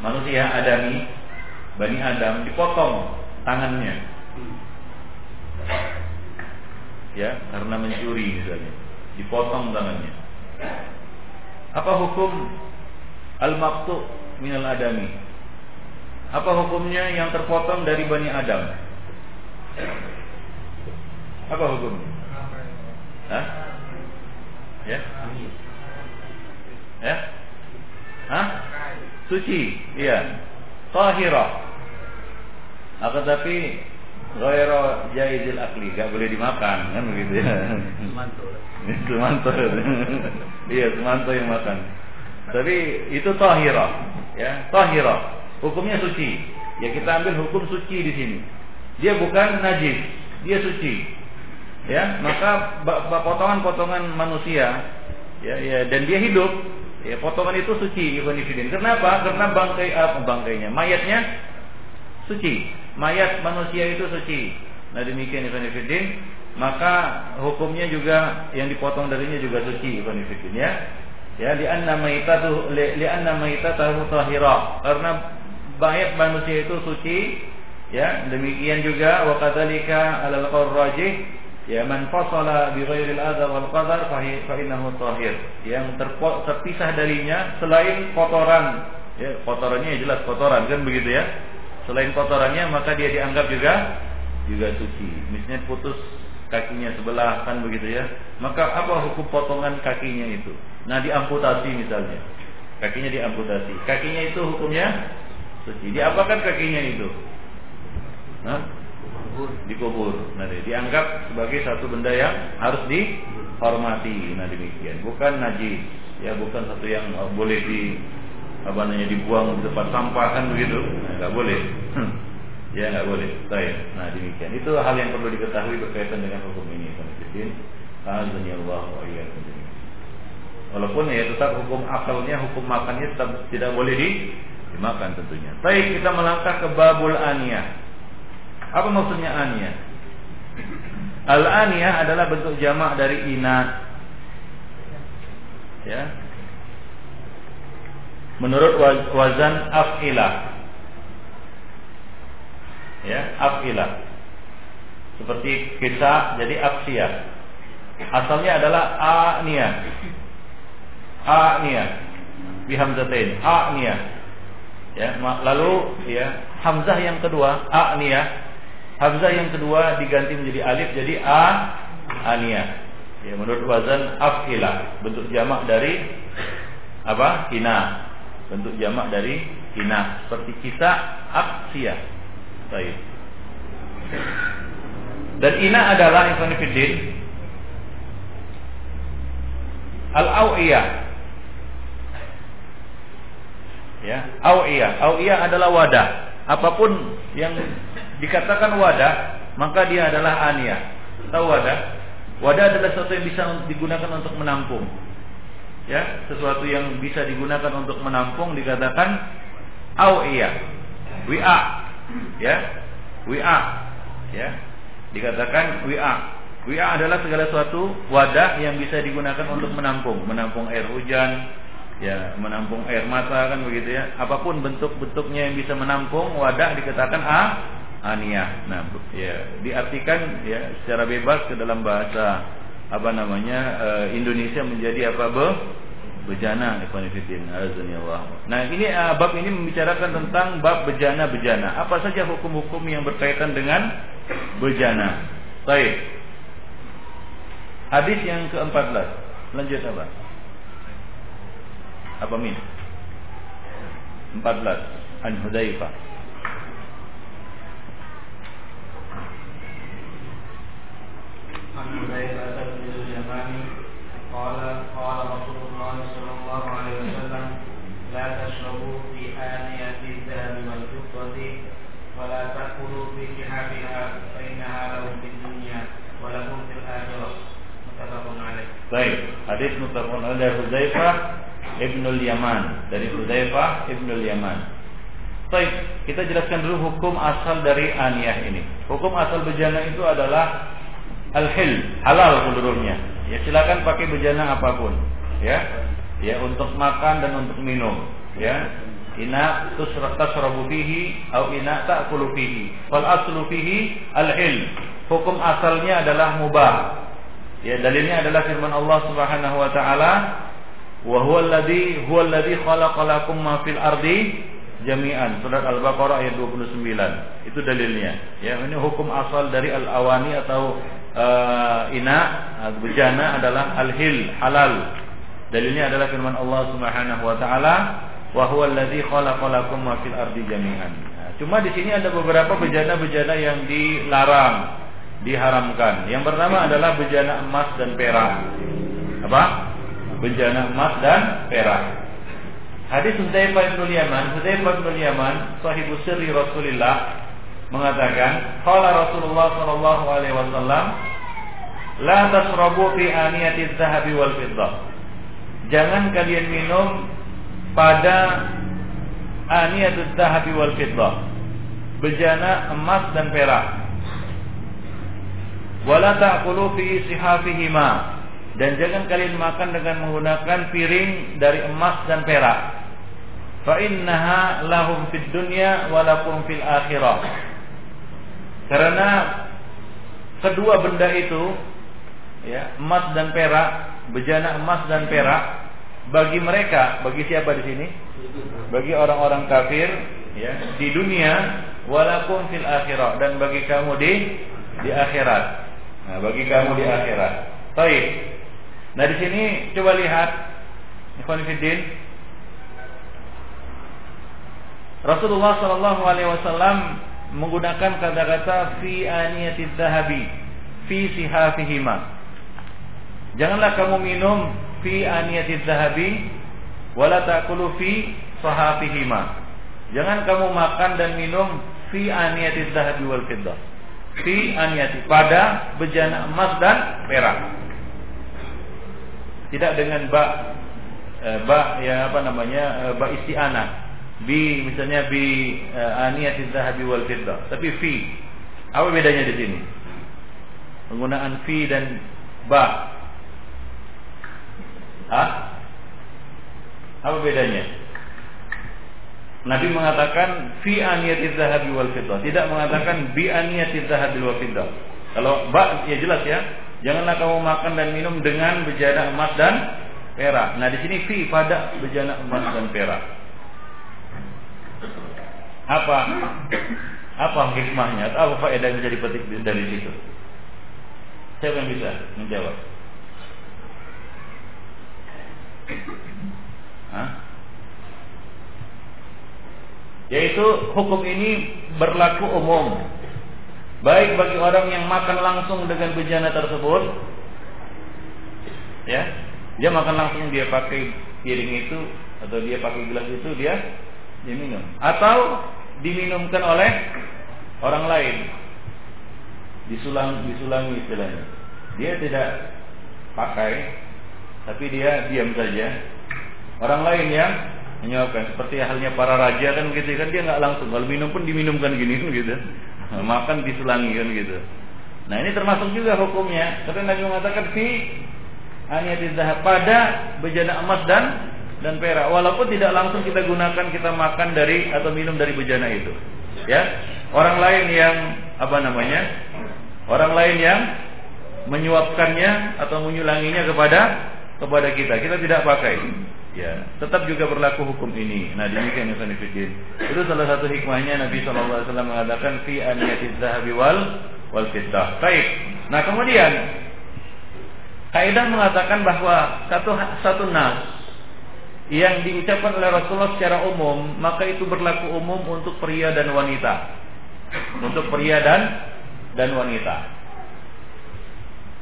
Manusia Adami, Bani Adam dipotong tangannya, ya karena mencuri misalnya, dipotong tangannya. Apa hukum al-maqtu minal adami? Apa hukumnya yang terpotong dari Bani Adam? Apa hukumnya? Hah? Ya? Ya? Hah? Suci, iya. Tahira. Akan tapi Gairo jaizil akli, gak boleh dimakan kan begitu ya. Semanto. semanto. iya, semanto yang makan. Tapi itu tahira, ya, tahira. Hukumnya suci. Ya kita ambil hukum suci di sini. Dia bukan najis, dia suci. Ya, maka potongan-potongan manusia ya, ya dan dia hidup, ya potongan itu suci Ibn Kenapa? Karena bangkai apa bangkainya, mayatnya suci. Mayat manusia itu suci. Nah demikian Ibn maka hukumnya juga yang dipotong darinya juga suci Ibn ya ya li anna maitatu li anna maitatahu tahira. Karena mayat manusia itu suci ya demikian juga wa kadzalika alal qarrajih ya man fasala bi ghairil adha wal qadar fa innahu tahir. Yang terpisah darinya selain kotoran ya kotorannya jelas kotoran kan begitu ya? Selain kotorannya maka dia dianggap juga juga suci. Misalnya putus kakinya sebelah kan begitu ya maka apa hukum potongan kakinya itu Nah diamputasi misalnya Kakinya diamputasi Kakinya itu hukumnya suci Diapakan kakinya itu? Nah, dikubur. Nah, dianggap sebagai satu benda yang harus dihormati. Nah, demikian. Bukan najis, ya bukan satu yang boleh di apa namanya dibuang di tempat sampah kan begitu. Nah, nggak boleh. Ya nggak boleh. Baik. Nah, demikian. Itu hal yang perlu diketahui berkaitan dengan hukum ini. Alhamdulillah wa iyyakum. Walaupun ya tetap hukum akalnya, hukum makannya tetap tidak boleh di, dimakan tentunya. Baik, kita melangkah ke babul aniyah. Apa maksudnya aniyah? Al aniyah adalah bentuk jamak dari ina. Ya. Menurut wazan af'ilah. Ya, af'ilah. Seperti kisah jadi afsiyah. Asalnya adalah aniyah. A'niyah. Bihamzatain. A'niyah. Ya lalu ya hamzah yang kedua A'niyah. Hamzah yang kedua diganti menjadi alif jadi a aniyah. Ya menurut wazan afila. Bentuk jamak dari apa? Ina bentuk jamak dari ina seperti kita aksiyah baik dan ina adalah infanifidin al-awiyah Ya, awiyah. Awiyah adalah wadah. Apa pun yang dikatakan wadah, maka dia adalah aniyah. Tahu wadah? Wadah adalah sesuatu yang bisa digunakan untuk menampung. Ya, sesuatu yang bisa digunakan untuk menampung dikatakan awiyah. Wi'a. Ya. Wi'a. Ya. Dikatakan wi'a. Wi'a adalah segala sesuatu wadah yang bisa digunakan untuk menampung, menampung air hujan, ya menampung air mata kan begitu ya apa pun bentuk-bentuknya yang bisa menampung wadah dikatakan a aniyah nah ya diartikan ya secara bebas ke dalam bahasa apa namanya uh, Indonesia menjadi apa be bejana ikhwanifidin Allah nah ini uh, bab ini membicarakan tentang bab bejana bejana apa saja hukum-hukum yang berkaitan dengan bejana? Baik. Hadis yang ke-14 lanjut apa? Apa min? 14 An Hudzaifah. An Hudzaifah bin Rasulullah sallallahu alaihi wasallam la tashrabu fi aniyati dzahab wal fiddati wa la ta'kulu fi kihabiha fa innaha lahu fid dunya wa lakum fil akhirah muttafaqun alaih Baik, hadis muttafaqun alaih Hudzaifah Ibnul Yaman dari Hudzaifah Ibnul Yaman. Baik, kita jelaskan dulu hukum asal dari aniyah ini. Hukum asal bejana itu adalah al-hil, halal seluruhnya. Ya silakan pakai bejana apa pun, ya. Ya untuk makan dan untuk minum, ya. Ina tasrabu fihi atau ina ta'kulu fihi. Wal aslu fihi al-hil. Hukum asalnya adalah mubah. Ya dalilnya adalah firman Allah Subhanahu wa taala wa huwa alladhi huwa alladhi khalaqa lakum ma fil ardi jami'an surat al-baqarah ayat 29 itu dalilnya ya ini hukum asal dari al-awani atau uh, ina bejana adalah al-hil halal dalilnya adalah firman Allah Subhanahu wa taala wa huwa alladhi khalaqa lakum ma fil ardi jami'an nah, cuma di sini ada beberapa bejana-bejana yang dilarang diharamkan. Yang pertama adalah bejana emas dan perak. Apa? Bejana emas dan perak. Hadis Hudzaifah bin Yaman, Hudzaifah bin Yaman, sahibu sirri Rasulullah mengatakan, qala Rasulullah sallallahu alaihi wasallam, la tasrabu fi aniyati dzahabi wal fiddah. Jangan kalian minum pada aniyatuz dzahabi wal fiddah. Bejana emas dan perak wala ta'kulu fi sihafihima dan jangan kalian makan dengan menggunakan piring dari emas dan perak fa innaha lahum fid dunya wa lakum fil akhirah karena kedua benda itu ya emas dan perak bejana emas dan perak bagi mereka bagi siapa di sini bagi orang-orang kafir ya di dunia walakum fil akhirah dan bagi kamu di di akhirat Nah, bagi kamu di akhirat. Baik. Nah, di sini coba lihat Ikhwan Rasulullah Shallallahu Alaihi Wasallam menggunakan kata-kata fi aniyati zahabi fi sihafihima. Janganlah kamu minum fi aniyati zahabi wala ta'kulu fi sahafihima. Jangan kamu makan dan minum fi aniyati zahabi wal fiddah fi aniyati pada bejana emas dan perak. Tidak dengan ba eh, ba ya apa namanya eh, ba isti'anah. Bi misalnya bi eh, aniyati zahabi wal fiddah, tapi fi. Apa bedanya di sini? Penggunaan fi dan ba. Hah? Apa bedanya? Nabi mengatakan fi aniyati dzahabi wal fiddah, tidak mengatakan bi aniyati dzahabi wal fiddah. Kalau ba ya jelas ya, janganlah kamu makan dan minum dengan bejana emas dan perak. Nah, di sini fi pada bejana emas dan perak. Apa apa hikmahnya atau apa faedah yang bisa dipetik dari situ? Siapa yang bisa menjawab? Hah? Yaitu hukum ini berlaku umum Baik bagi orang yang makan langsung dengan bejana tersebut Ya Dia makan langsung dia pakai piring itu Atau dia pakai gelas itu dia Dia minum Atau diminumkan oleh orang lain. Disulang, disulangi istilahnya. Dia tidak pakai Tapi dia diam saja. Orang lain yang menyuapkan seperti halnya para raja kan gitu kan dia nggak langsung. Kalau minum pun diminumkan gini kan gitu. Makan disulangi kan gitu. Nah ini termasuk juga hukumnya. Karena Nabi mengatakan fi aniyati zahab pada bejana emas dan dan perak walaupun tidak langsung kita gunakan kita makan dari atau minum dari bejana itu ya orang lain yang apa namanya orang lain yang menyuapkannya atau menyulanginya kepada kepada kita kita tidak pakai Ya, tetap juga berlaku hukum ini. Nah, demikian yang Fillah. Itu salah satu hikmahnya Nabi SAW mengatakan fi aniyatiz zahabi wal wal fiddah. Baik. Nah, kemudian kaidah mengatakan bahwa satu satu nas yang diucapkan oleh Rasulullah secara umum, maka itu berlaku umum untuk pria dan wanita. Untuk pria dan dan wanita.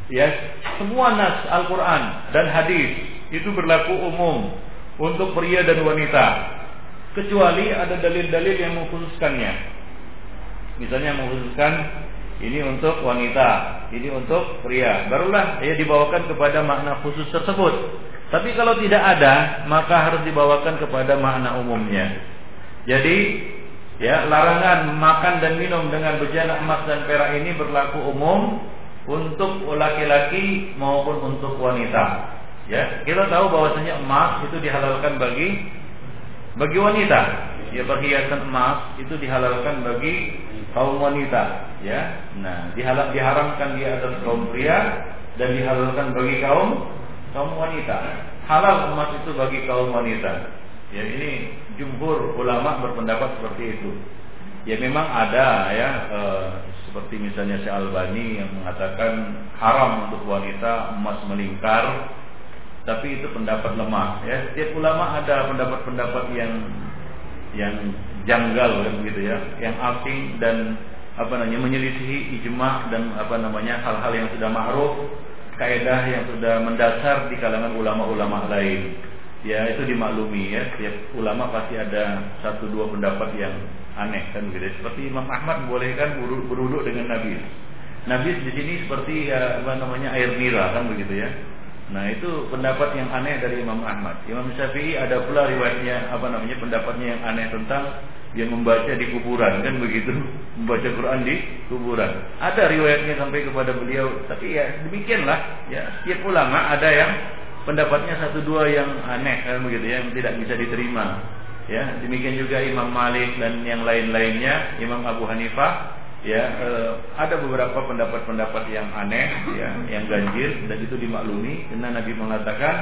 Ya, semua nas Al-Qur'an dan hadis itu berlaku umum untuk pria dan wanita kecuali ada dalil-dalil yang mengkhususkannya misalnya mengkhususkan ini untuk wanita ini untuk pria barulah ia dibawakan kepada makna khusus tersebut Tapi kalau tidak ada, maka harus dibawakan kepada makna umumnya. Jadi, ya larangan makan dan minum dengan bejana emas dan perak ini berlaku umum untuk laki-laki maupun untuk wanita. Ya, kita tahu bahwasanya emas itu dihalalkan bagi bagi wanita. Ya, perhiasan emas itu dihalalkan bagi kaum wanita, ya. Nah, dihalal diharamkan di atas kaum pria dan dihalalkan bagi kaum kaum wanita. Halal emas itu bagi kaum wanita. Ya ini jumhur ulama berpendapat seperti itu. Ya memang ada ya e, seperti misalnya Syekh Albani yang mengatakan haram untuk wanita emas melingkar tapi itu pendapat lemah ya setiap ulama ada pendapat-pendapat yang yang janggal kan begitu ya yang asing dan apa namanya menyelisihi ijma dan apa namanya hal-hal yang sudah ma'ruf kaidah yang sudah mendasar di kalangan ulama-ulama lain. Ya itu dimaklumi ya, setiap ulama pasti ada satu dua pendapat yang aneh kan gitu. Seperti Imam Ahmad bolehkan beruduk dengan Nabi. Nabi di sini seperti ya, apa namanya air nira kan begitu ya. Nah itu pendapat yang aneh dari Imam Ahmad. Imam Syafi'i ada pula riwayatnya apa namanya pendapatnya yang aneh tentang dia membaca di kuburan kan begitu? Membaca Quran di kuburan. Ada riwayatnya sampai kepada beliau tapi ya demikianlah. Ya setiap ulama ada yang pendapatnya satu dua yang aneh kan begitu ya, yang tidak bisa diterima. Ya demikian juga Imam Malik dan yang lain-lainnya Imam Abu Hanifah ya eh, ada beberapa pendapat-pendapat yang aneh ya yang ganjil dan itu dimaklumi. Karena Nabi mengatakan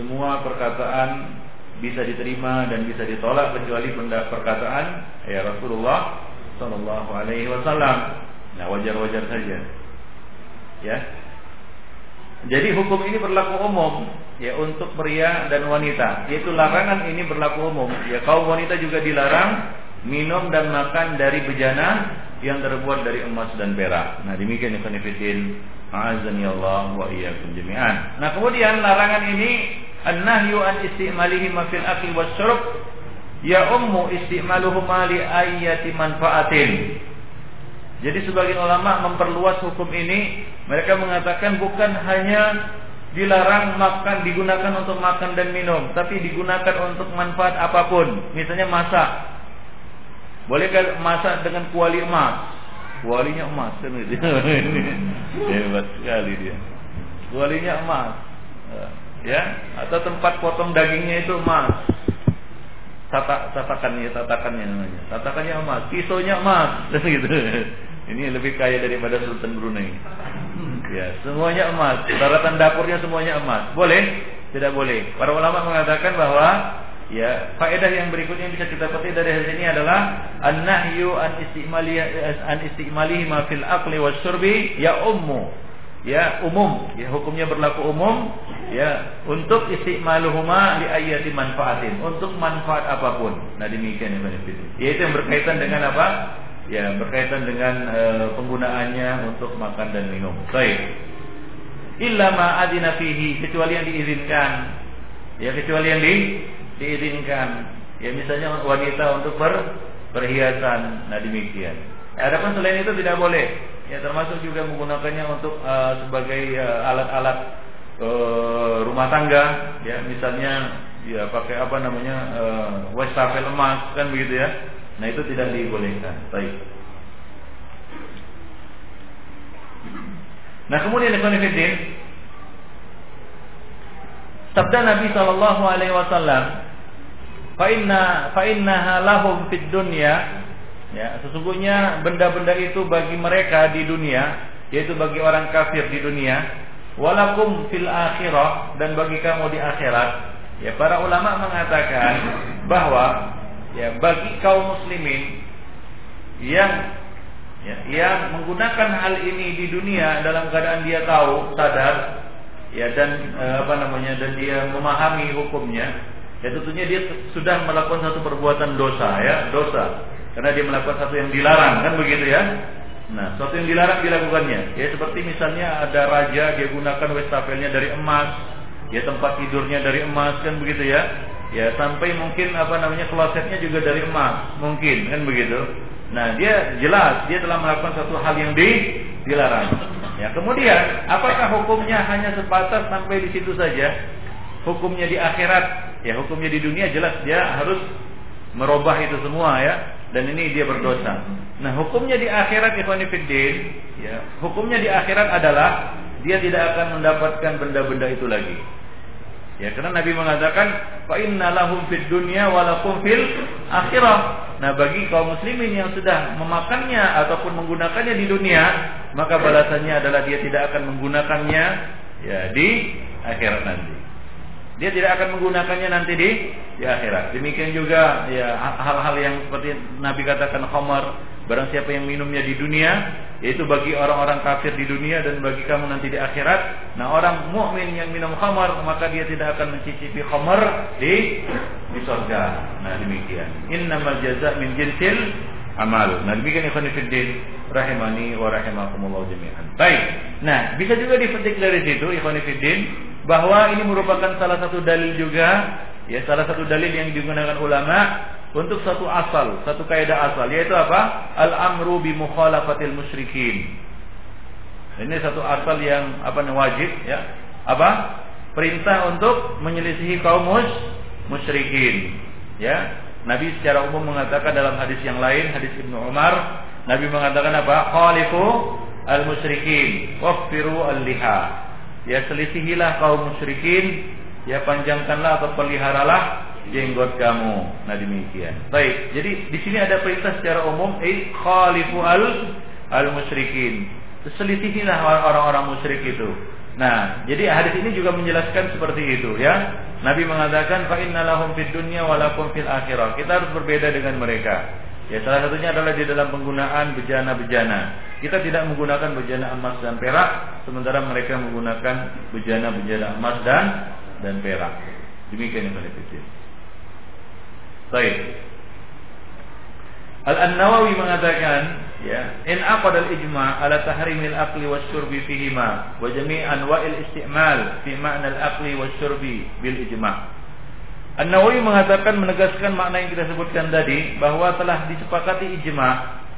semua perkataan bisa diterima dan bisa ditolak kecuali perkataan ya Rasulullah Shallallahu Alaihi Wasallam. Nah wajar-wajar saja. Ya. Jadi hukum ini berlaku umum ya untuk pria dan wanita. Yaitu larangan ini berlaku umum. Ya kaum wanita juga dilarang minum dan makan dari bejana yang terbuat dari emas dan perak. Nah demikian ya konfidin. Azan ya Allah wa iyyakum jami'an. Nah kemudian larangan ini An-nahyu an istimalihi ma fil akli wasyurb ya ummu istimaluhuma li ayati manfaatin. Jadi sebagian ulama memperluas hukum ini, mereka mengatakan bukan hanya dilarang makan digunakan untuk makan dan minum, tapi digunakan untuk manfaat apa pun. Misalnya masak. Bolehkah masak dengan kuali emas? Kualinya emas kan. Hebat sekali dia. Kualinya emas ya atau tempat potong dagingnya itu emas. Tata, tatakannya tatakannya namanya. Tatakannya emas pisaunya emas. Gitu. Ini lebih kaya daripada Sultan Brunei. Ya semuanya emas. Peralatan dapurnya semuanya emas. Boleh? Tidak boleh. Para ulama mengatakan bahwa ya faedah yang berikutnya yang bisa kita petik dari hal ini adalah an-nahyu an istimali an istimali ma fil aqli wasyurbi ya ummu ya umum. Ya hukumnya berlaku umum. Ya untuk istimaluhuma li ayati manfaatin. Untuk manfaat apa pun. Nah demikian ya benefit yaitu yang berkaitan dengan apa? Ya berkaitan dengan e, penggunaannya untuk makan dan minum. Baik. Illa ma adina fihi kecuali yang diizinkan. Ya kecuali yang di, diizinkan. Ya misalnya wanita untuk ber, perhiasan. Nah demikian. Adapun selain itu tidak boleh ya termasuk juga menggunakannya untuk uh, sebagai uh, alat-alat uh, rumah tangga. Ya misalnya ya pakai apa namanya uh, wastafel emas kan begitu ya. Nah itu tidak dibolehkan. Baik. Nah kemudian Ikhwanifidin sabda Nabi Shallallahu Alaihi Wasallam fa inna fa innaha lahum fid dunya Ya, sesungguhnya benda-benda itu bagi mereka di dunia, yaitu bagi orang kafir di dunia, walakum fil akhirah dan bagi kamu di akhirat. Ya, para ulama mengatakan bahwa ya bagi kaum muslimin yang ya, yang menggunakan hal ini di dunia dalam keadaan dia tahu, sadar, ya dan e, apa namanya dan dia memahami hukumnya, ya tentunya dia sudah melakukan satu perbuatan dosa ya, dosa karena dia melakukan satu yang dilarang kan begitu ya? Nah sesuatu yang dilarang dilakukannya ya seperti misalnya ada raja dia gunakan wastafelnya dari emas. Ya tempat tidurnya dari emas kan begitu ya? Ya sampai mungkin apa namanya klosetnya juga dari emas. Mungkin kan begitu? Nah dia jelas dia telah melakukan satu hal yang di, dilarang. Ya kemudian apakah hukumnya hanya sebatas sampai di situ saja? Hukumnya di akhirat, ya hukumnya di dunia jelas dia harus merubah itu semua ya dan ini dia berdosa. Nah, hukumnya di akhirat ikhwanifiddin, ya, hukumnya di akhirat adalah dia tidak akan mendapatkan benda-benda itu lagi. Ya, karena Nabi mengatakan fa inna lahum fid dunya wa lakum fil akhirah. Nah, bagi kaum muslimin yang sudah memakannya ataupun menggunakannya di dunia, maka balasannya adalah dia tidak akan menggunakannya ya di akhirat nanti. Dia tidak akan menggunakannya nanti di di akhirat. Demikian juga ya hal-hal yang seperti Nabi katakan khamar, barang siapa yang minumnya di dunia, yaitu bagi orang-orang kafir di dunia dan bagi kamu nanti di akhirat. Nah, orang mukmin yang minum khamar maka dia tidak akan mencicipi khamar di di surga. Nah, demikian. Innamal jaza min jinsil amal. Nah, demikian ikhwan fillah rahimani wa rahimakumullah jami'an. Baik. Nah, bisa juga dipetik dari situ ikhwan fillah bahwa ini merupakan salah satu dalil juga ya salah satu dalil yang digunakan ulama untuk satu asal, satu kaidah asal yaitu apa? Al-amru bi mukhalafatil musyrikin. Ini satu asal yang apa wajib ya. Apa? Perintah untuk menyelisihi kaum mus musyrikin. Ya. Nabi secara umum mengatakan dalam hadis yang lain, hadis Ibnu Umar, Nabi mengatakan apa? Khalifu al-musyrikin, waffiru al-liha ya selisihilah kaum musyrikin, ya panjangkanlah atau peliharalah jenggot kamu. Nah demikian. Baik, jadi di sini ada perintah secara umum, eh khalifu al al musyrikin. Selisihilah orang-orang musyrik itu. Nah, jadi hadis ini juga menjelaskan seperti itu ya. Nabi mengatakan fa innalahum fid dunya wa lakum fil akhirah. Kita harus berbeda dengan mereka. Ya salah satunya adalah di dalam penggunaan bejana-bejana. Kita tidak menggunakan bejana emas dan perak, sementara mereka menggunakan bejana-bejana emas dan dan perak. Demikian yang benefisit. Baik. Al-An-Nawawi mengatakan, ya, in aqad al-ijma' ala tahrimil aqli wasyurbi fihima wa jami' anwa'il isti'mal fi ma'na al-aqli wasyurbi bil ijma'. An-Nawawi mengatakan menegaskan makna yang kita sebutkan tadi bahwa telah disepakati ijma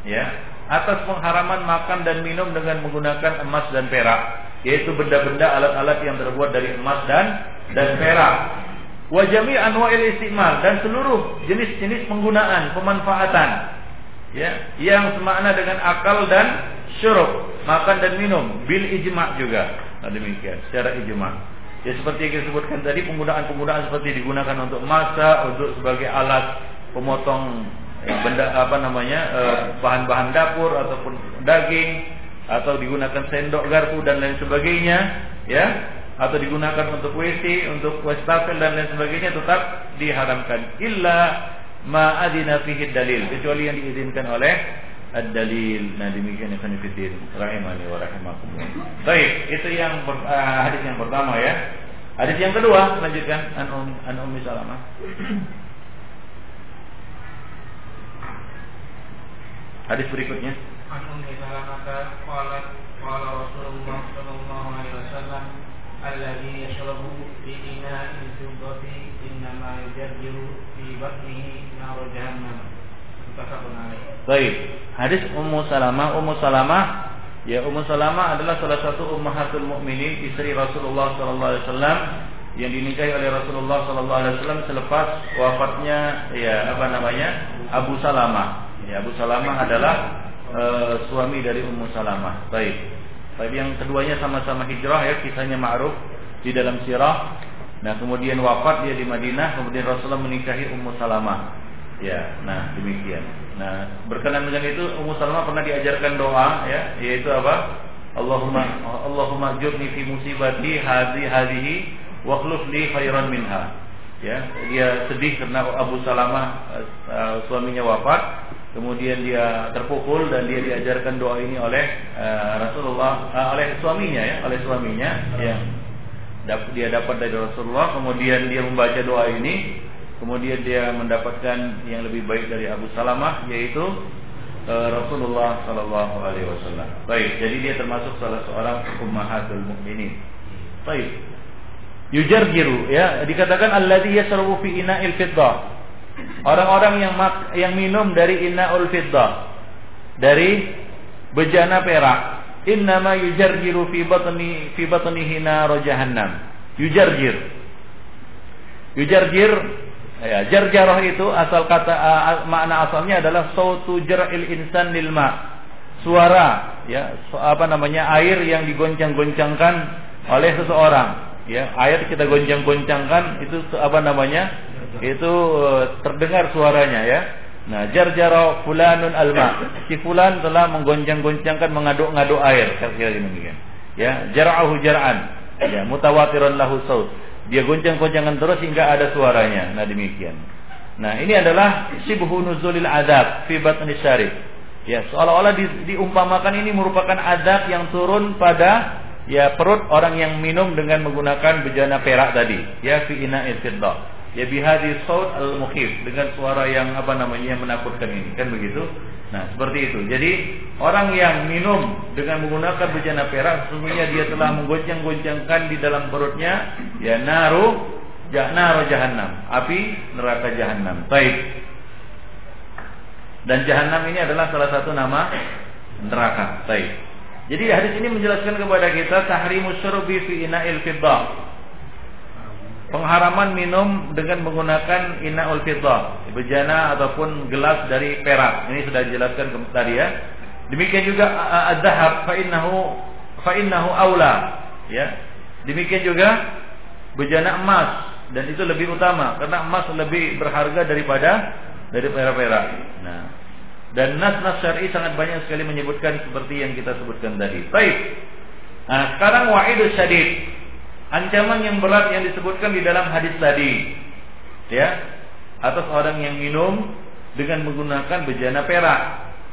ya atas pengharaman makan dan minum dengan menggunakan emas dan perak yaitu benda-benda alat-alat yang terbuat dari emas dan dan perak. Wa jami' anwa'il istimal dan seluruh jenis-jenis penggunaan pemanfaatan ya yang semakna dengan akal dan syuruk makan dan minum bil ijma juga. Nah, demikian secara ijma. Ya seperti yang kita sebutkan tadi penggunaan-penggunaan seperti digunakan untuk masak, untuk sebagai alat pemotong benda apa namanya eh, bahan-bahan dapur ataupun daging atau digunakan sendok garpu dan lain sebagainya, ya atau digunakan untuk WC, untuk wastafel dan lain sebagainya tetap diharamkan illa ma adina fihi dalil kecuali yang diizinkan oleh ad-dalil. Nah demikian ya sanifidin rahimani wa rahimakumullah. Baik, itu yang uh, hadis yang pertama ya. Hadis yang kedua lanjutkan an um an ummi salamah. Hadis berikutnya. An ummi salamah qalat qala Rasulullah sallallahu nar jahannam. Baik, hadis Ummu Salamah, Ummu Salamah ya Ummu Salamah adalah salah satu ummahatul mukminin, istri Rasulullah sallallahu alaihi wasallam yang dinikahi oleh Rasulullah sallallahu alaihi wasallam selepas wafatnya ya apa namanya? Abu Salamah. Ya Abu Salamah adalah e, suami dari Ummu Salamah. Baik. Baik yang keduanya sama-sama hijrah ya, kisahnya ma'ruf di dalam sirah. Nah, kemudian wafat dia di Madinah, kemudian Rasulullah menikahi Ummu Salamah. Ya, nah demikian. Nah, berkenan dengan itu Ummu Salamah pernah diajarkan doa ya, yaitu apa? Allahumma Allahumma jurni fi musibati hadhi hadhihi wa li khairan minha. Ya, dia sedih karena Abu Salamah uh, suaminya wafat, kemudian dia terpukul dan dia diajarkan doa ini oleh uh, Rasulullah uh, oleh suaminya ya, oleh suaminya yang dia dapat dari Rasulullah, kemudian dia membaca doa ini Kemudian dia mendapatkan yang lebih baik dari Abu Salamah yaitu uh, Rasulullah Sallallahu Alaihi Wasallam. Baik, jadi dia termasuk salah seorang ummahatul mukminin. Baik. Yujarjiru ya dikatakan alladhi yasrabu fi ina'il fiddah. Orang-orang yang yang minum dari ina'ul fiddah dari bejana perak. Innama yujarjiru fi batni fi batnihi nar jahannam. Yujarjir Yujarjir ya jarjarah itu asal kata uh, makna asalnya adalah sautu jar'il insan lil ma. Suara ya so, apa namanya air yang digoncang-goncangkan oleh seseorang. Ya, air kita goncang-goncangkan itu apa namanya? Itu uh, terdengar suaranya ya. Nah, jarjara fulanun alma. Si fulan telah menggoncang-goncangkan mengaduk-ngaduk air, kira-kira demikian. Ya, jar'ahu jar'an. Ya, mutawatiran lahu saut. Dia goncang-goncangan terus hingga ada suaranya. Nah, demikian. Nah, ini adalah sibhu nuzulil adab fi batni syarif. Ya, seolah-olah di, diumpamakan ini merupakan adab yang turun pada ya perut orang yang minum dengan menggunakan bejana perak tadi, ya fi ina'il fiddah ya bihadi saut al mukhif dengan suara yang apa namanya yang menakutkan ini. Kan begitu? Nah seperti itu. Jadi orang yang minum dengan menggunakan bejana perak sesungguhnya dia telah menggoncang-goncangkan di dalam perutnya ya naru naru jahanam api neraka jahanam baik. Dan jahanam ini adalah salah satu nama neraka. Baik. Jadi hadis ini menjelaskan kepada kita tahrimus syurbi fi ina'il fiddah pengharaman minum dengan menggunakan inaul fiddah, bejana ataupun gelas dari perak. Ini sudah dijelaskan tadi ya. Demikian juga az-zahab fa innahu fa aula, ya. Demikian juga bejana emas dan itu lebih utama karena emas lebih berharga daripada dari perak-perak. Nah, dan nas-nas syar'i sangat banyak sekali menyebutkan seperti yang kita sebutkan tadi. Baik. Nah, sekarang wa'idus syadid ancaman yang berat yang disebutkan di dalam hadis tadi. Ya. Atas orang yang minum dengan menggunakan bejana perak.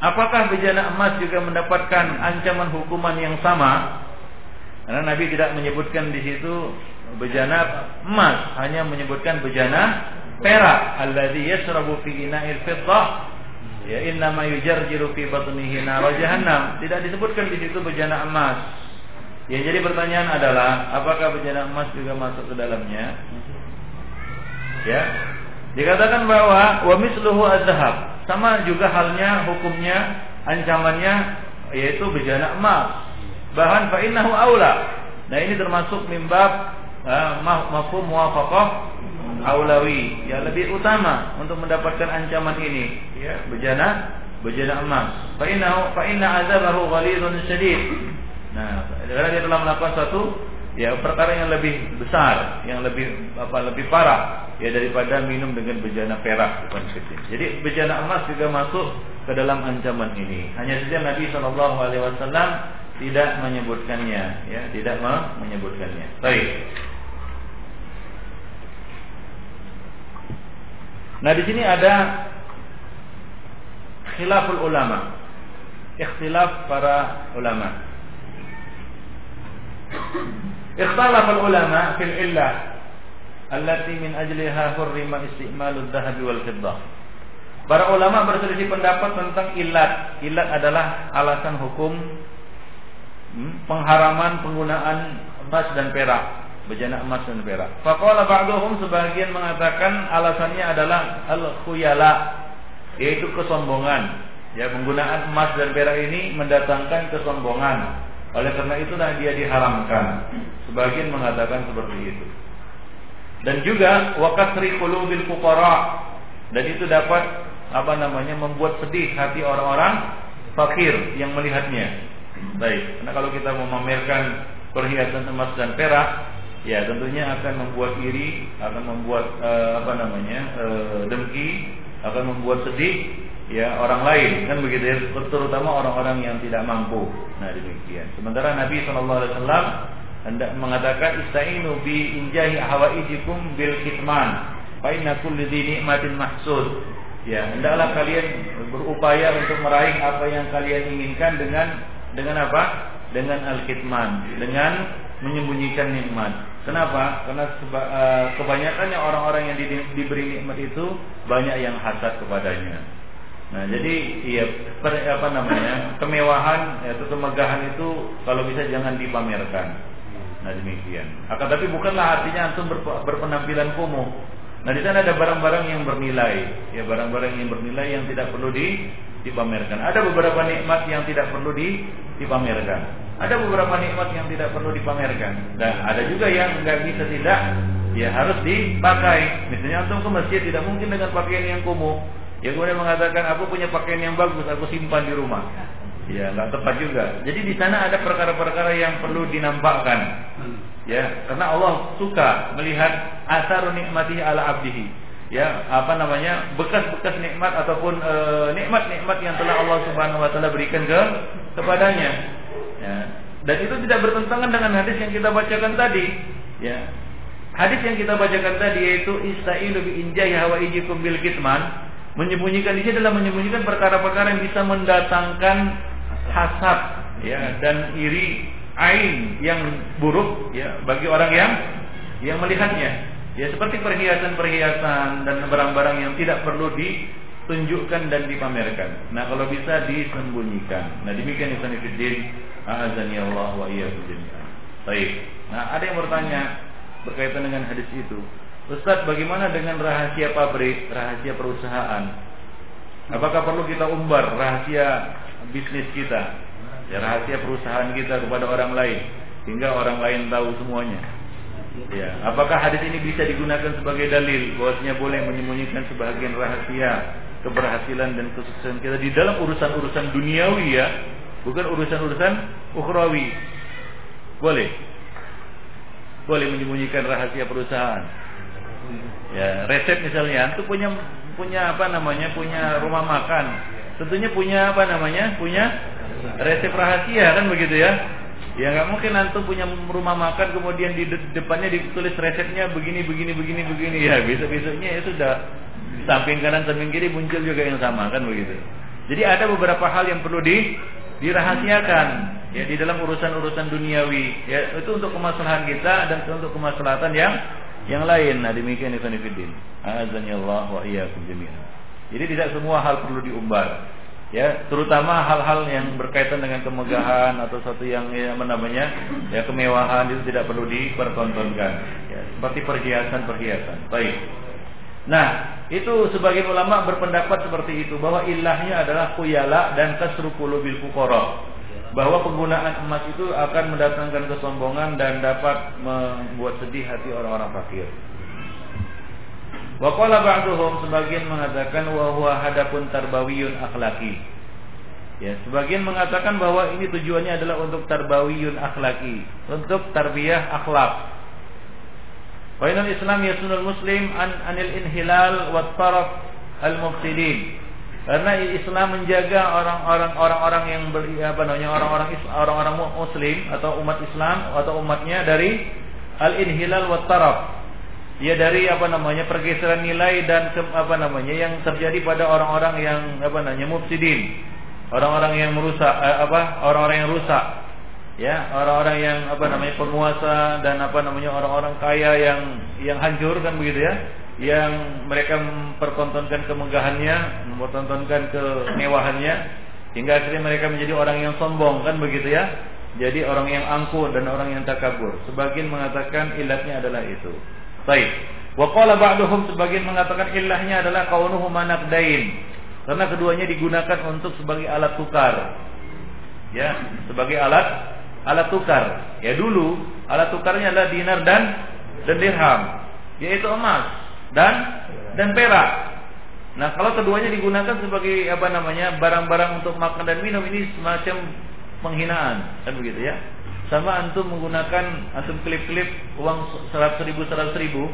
Apakah bejana emas juga mendapatkan ancaman hukuman yang sama? Karena Nabi tidak menyebutkan di situ bejana emas hanya menyebutkan bejana perak. Alladzi yasrabu fi ina'il fiddah. Ya inna ma yujarjiru fi batnihi nar jahannam. Tidak disebutkan di situ bejana emas yang jadi pertanyaan adalah apakah bejana emas juga masuk ke dalamnya? Ya. Dikatakan bahwa wa misluhu az-zahab. Sama juga halnya hukumnya ancamannya yaitu bejana emas. Bahan fa innahu aula. Nah, ini termasuk mimbab uh, mafhum muwafaqah aulawi ya lebih utama untuk mendapatkan ancaman ini ya bejana bejana emas fa innahu fa inna azabahu ghalidun syadid Nah, karena dia telah melakukan satu ya perkara yang lebih besar, yang lebih apa lebih parah ya daripada minum dengan bejana perak bukan kecil. Jadi bejana emas juga masuk ke dalam ancaman ini. Hanya saja Nabi Wasallam tidak menyebutkannya, ya tidak menyebutkannya. Baik. Nah di sini ada khilaful ulama, ikhtilaf para ulama. اختلف العلماء في العلة التي من أجلها حرم استعمال الذهب والفضة Para ulama berselisih pendapat tentang ilat. Ilat adalah alasan hukum hmm, pengharaman penggunaan emas dan perak, bejana emas dan perak. Faqala ba'duhum sebagian mengatakan alasannya adalah al-khuyala, yaitu kesombongan. Ya, penggunaan emas dan perak ini mendatangkan kesombongan. oleh karena itulah dia diharamkan. Sebagian mengatakan seperti itu. Dan juga wakasri qulubil fuqara dan itu dapat apa namanya membuat sedih hati orang-orang fakir yang melihatnya. Baik, karena kalau kita mau memamerkan perhiasan emas dan perak, ya tentunya akan membuat iri, akan membuat uh, apa namanya uh, dengki, akan membuat sedih ya orang lain. Kan begitu ya. Terutama orang-orang yang tidak mampu. Nah demikian. Sementara Nabi Wasallam hendak mengatakan istainu bi injahi hawaijikum bil kitman fa inna kulli nikmatin mahsud. Ya hendaklah kalian berupaya untuk meraih apa yang kalian inginkan dengan dengan apa? Dengan al kitman dengan menyembunyikan nikmat. Kenapa? Karena seba, uh, kebanyakannya orang-orang yang di, diberi nikmat itu banyak yang hasad kepadanya Nah, jadi ya per, apa namanya? kemewahan atau kemegahan itu kalau bisa jangan dipamerkan. Nah, demikian. Akan tapi bukanlah artinya antum berpenampilan kumuh. Nah, di sana ada barang-barang yang bernilai, ya barang-barang yang bernilai yang tidak perlu di, dipamerkan. Ada beberapa nikmat yang tidak perlu di, dipamerkan. Ada beberapa nikmat yang tidak perlu dipamerkan. Dan ada juga yang nggak bisa tidak ya harus dipakai. Misalnya antum ke masjid tidak mungkin dengan pakaian yang kumuh. Ya kemudian mengatakan aku punya pakaian yang bagus, aku simpan di rumah. Ya nggak tepat juga. Jadi di sana ada perkara-perkara yang perlu dinampakkan. Ya, karena Allah suka melihat asar nikmati ala abdihi. Ya, apa namanya? bekas-bekas nikmat ataupun e, nikmat-nikmat yang telah Allah Subhanahu wa taala berikan ke kepadanya. Ya. Dan itu tidak bertentangan dengan hadis yang kita bacakan tadi. Ya. Hadis yang kita bacakan tadi yaitu istailu bi injahi hawaijikum bil kitman Menyembunyikan ini adalah menyembunyikan perkara-perkara yang bisa mendatangkan hasad ya dan iri ain yang buruk ya bagi orang yang yang melihatnya. Ya seperti perhiasan-perhiasan dan barang-barang yang tidak perlu ditunjukkan dan dipamerkan. Nah, kalau bisa disembunyikan. Nah, demikian Ibnu Fiddin, azani Allah wa iyyakum. Baik. Nah, ada yang bertanya berkaitan dengan hadis itu. Ustaz, bagaimana dengan rahasia pabrik, rahasia perusahaan? Apakah perlu kita umbar rahasia bisnis kita, ya rahasia perusahaan kita kepada orang lain, hingga orang lain tahu semuanya? Ya, apakah hadis ini bisa digunakan sebagai dalil bahwasanya boleh menyembunyikan sebagian rahasia keberhasilan dan kesuksesan kita di dalam urusan-urusan duniawi ya, bukan urusan-urusan ukhrawi. Boleh. Boleh menyembunyikan rahasia perusahaan Ya, resep misalnya, itu punya punya apa namanya? punya rumah makan. Tentunya punya apa namanya? punya resep rahasia kan begitu ya. Ya nggak mungkin antum punya rumah makan kemudian di depannya ditulis resepnya begini begini begini begini ya besok besoknya ya sudah samping kanan samping kiri muncul juga yang sama kan begitu. Jadi ada beberapa hal yang perlu di dirahasiakan ya di dalam urusan-urusan duniawi ya itu untuk kemaslahatan kita dan untuk kemaslahatan yang yang lain. Nah demikian Ibn Fiddin. Azani Allah wa iyyakum. Jadi tidak semua hal perlu diumbar. Ya, terutama hal-hal yang berkaitan dengan kemegahan atau satu yang ya, namanya ya kemewahan itu tidak perlu dipertontonkan. Ya, seperti perhiasan-perhiasan. Baik. Nah, itu sebagian ulama berpendapat seperti itu bahwa ilahnya adalah kuyala dan kasrukulu bil fuqara bahwa penggunaan emas itu akan mendatangkan kesombongan dan dapat membuat sedih hati orang-orang fakir. Wa qala ba'duhum sebagian mengatakan wa huwa hadapun tarbawiyun akhlaki. Ya, sebagian mengatakan bahwa ini tujuannya adalah untuk tarbawiyun akhlaki, untuk tarbiyah akhlak. Wa Islam yasunul muslim an anil inhilal wa taraf al-mufsidin. Karena Islam menjaga orang-orang orang-orang yang ber, apa namanya orang-orang orang-orang muslim atau umat Islam atau umatnya dari al-inhilal wa taraf. Ya dari apa namanya pergeseran nilai dan apa namanya yang terjadi pada orang-orang yang apa namanya mufsidin. Orang-orang yang merusak eh, apa orang-orang yang rusak. Ya, orang-orang yang apa namanya penguasa dan apa namanya orang-orang kaya yang yang hancur kan begitu ya yang mereka mempertontonkan kemegahannya, mempertontonkan kemewahannya, hingga akhirnya mereka menjadi orang yang sombong kan begitu ya? Jadi orang yang angkuh dan orang yang takabur. Sebagian mengatakan ilatnya adalah itu. Baik. Wa qala ba'duhum sebagian mengatakan ilahnya adalah kaunuhu manaqdain. Karena keduanya digunakan untuk sebagai alat tukar. Ya, sebagai alat alat tukar. Ya dulu alat tukarnya adalah dinar dan dan dirham, yaitu emas dan dan perak. Nah, kalau keduanya digunakan sebagai apa namanya barang-barang untuk makan dan minum ini semacam penghinaan, kan begitu ya? Sama antum menggunakan antum klip-klip uang seratus ribu seratus ribu,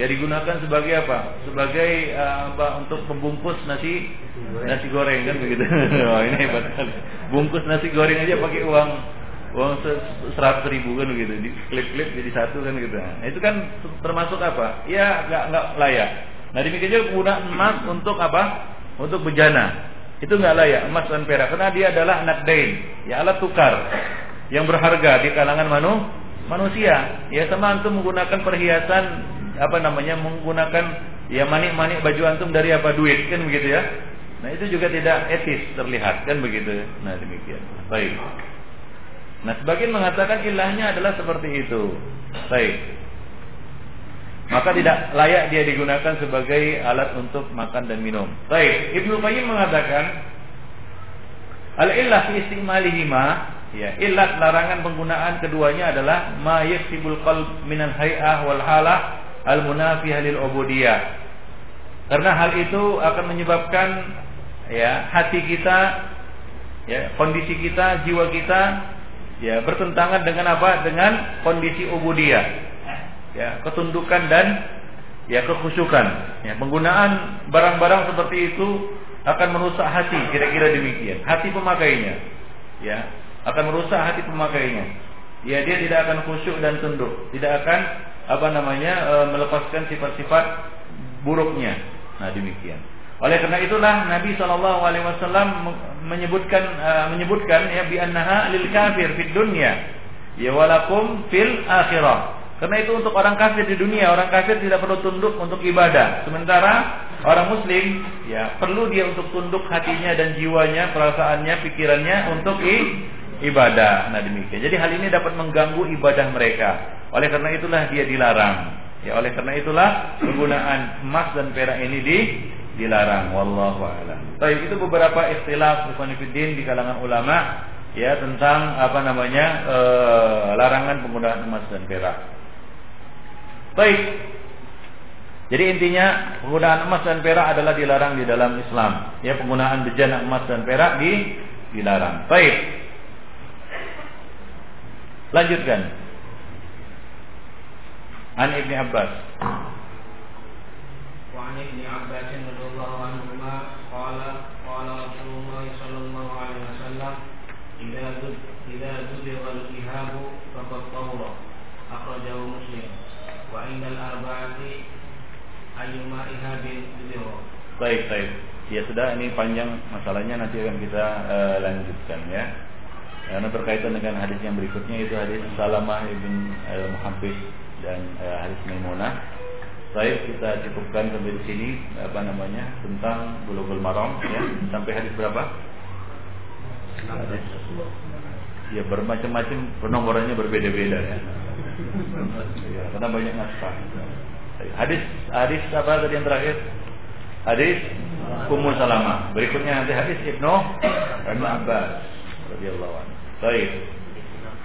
ya digunakan sebagai apa? Sebagai uh, apa? Untuk membungkus nasi nasi goreng kan begitu? Wah ini hebat kan? Bungkus nasi goreng aja pakai uang uang seratus ribu kan begitu di klip-klip jadi satu kan gitu. Nah, itu kan termasuk apa? Ya nggak nggak layak. Nah demikian juga penggunaan emas untuk apa? Untuk bejana. Itu nggak layak emas dan perak. Karena dia adalah anak dain. Ya alat tukar yang berharga di kalangan manu, manusia. Ya sama antum menggunakan perhiasan apa namanya menggunakan ya manik-manik baju antum dari apa duit kan begitu ya. Nah itu juga tidak etis terlihat kan begitu. Nah demikian. Baik Nah, sebagian mengatakan ilahnya adalah seperti itu. Baik. Maka tidak layak dia digunakan sebagai alat untuk makan dan minum. Baik, Ibnu Qayyim mengatakan al-illah fi istimalihima ya, illat larangan penggunaan keduanya adalah ma yasibul qalb minal hay'ah wal halah al-munafiyah lil ubudiyah. Karena hal itu akan menyebabkan ya hati kita ya kondisi kita, jiwa kita ya bertentangan dengan apa? Dengan kondisi ubudiyah. Ya, ketundukan dan ya kekhusyukan. Ya, penggunaan barang-barang seperti itu akan merusak hati, kira-kira demikian. Hati pemakainya. Ya, akan merusak hati pemakainya. Ya, dia tidak akan khusyuk dan tunduk, tidak akan apa namanya e, melepaskan sifat-sifat buruknya. Nah, demikian. Oleh karena itulah Nabi Shallallahu Alaihi Wasallam menyebutkan uh, menyebutkan ya bi annaha lil kafir fid dunya ya walakum fil akhirah. Karena itu untuk orang kafir di dunia, orang kafir tidak perlu tunduk untuk ibadah. Sementara orang muslim ya perlu dia untuk tunduk hatinya dan jiwanya, perasaannya, pikirannya untuk i, ibadah. Nah demikian. Jadi hal ini dapat mengganggu ibadah mereka. Oleh karena itulah dia dilarang. Ya oleh karena itulah penggunaan emas dan perak ini di dilarang. Wallahu a'lam. Baik itu beberapa istilah di kalangan ulama ya tentang apa namanya e, larangan penggunaan emas dan perak. Baik. Jadi intinya penggunaan emas dan perak adalah dilarang di dalam Islam. Ya penggunaan bejana emas dan perak di dilarang. Baik. Lanjutkan. An Ibni Abbas. Wa an Ibni Abbas radhiyallahu anhu qala qala Rasulullah sallallahu alaihi wasallam idza idza zubira al-ihabu faqad tawra akhrajahu Muslim wa indal arba'ati ayyuma ihabin Baik, baik. Ya sudah ini panjang masalahnya nanti akan kita uh, lanjutkan ya. Karena berkaitan dengan hadis yang berikutnya itu hadis Salamah ibn uh, Muhabbis dan uh, hadis Maimunah. Baik, kita cukupkan sampai di sini apa namanya tentang bulughul maram ya. Sampai hadis berapa? Hadis ya bermacam-macam penomborannya berbeda-beda ya. ya. Karena banyak naskah. Hadis hadis apa tadi yang terakhir? Hadis Ummu Salamah. Berikutnya nanti hadis Ibnu Abbas radhiyallahu anhu. Baik.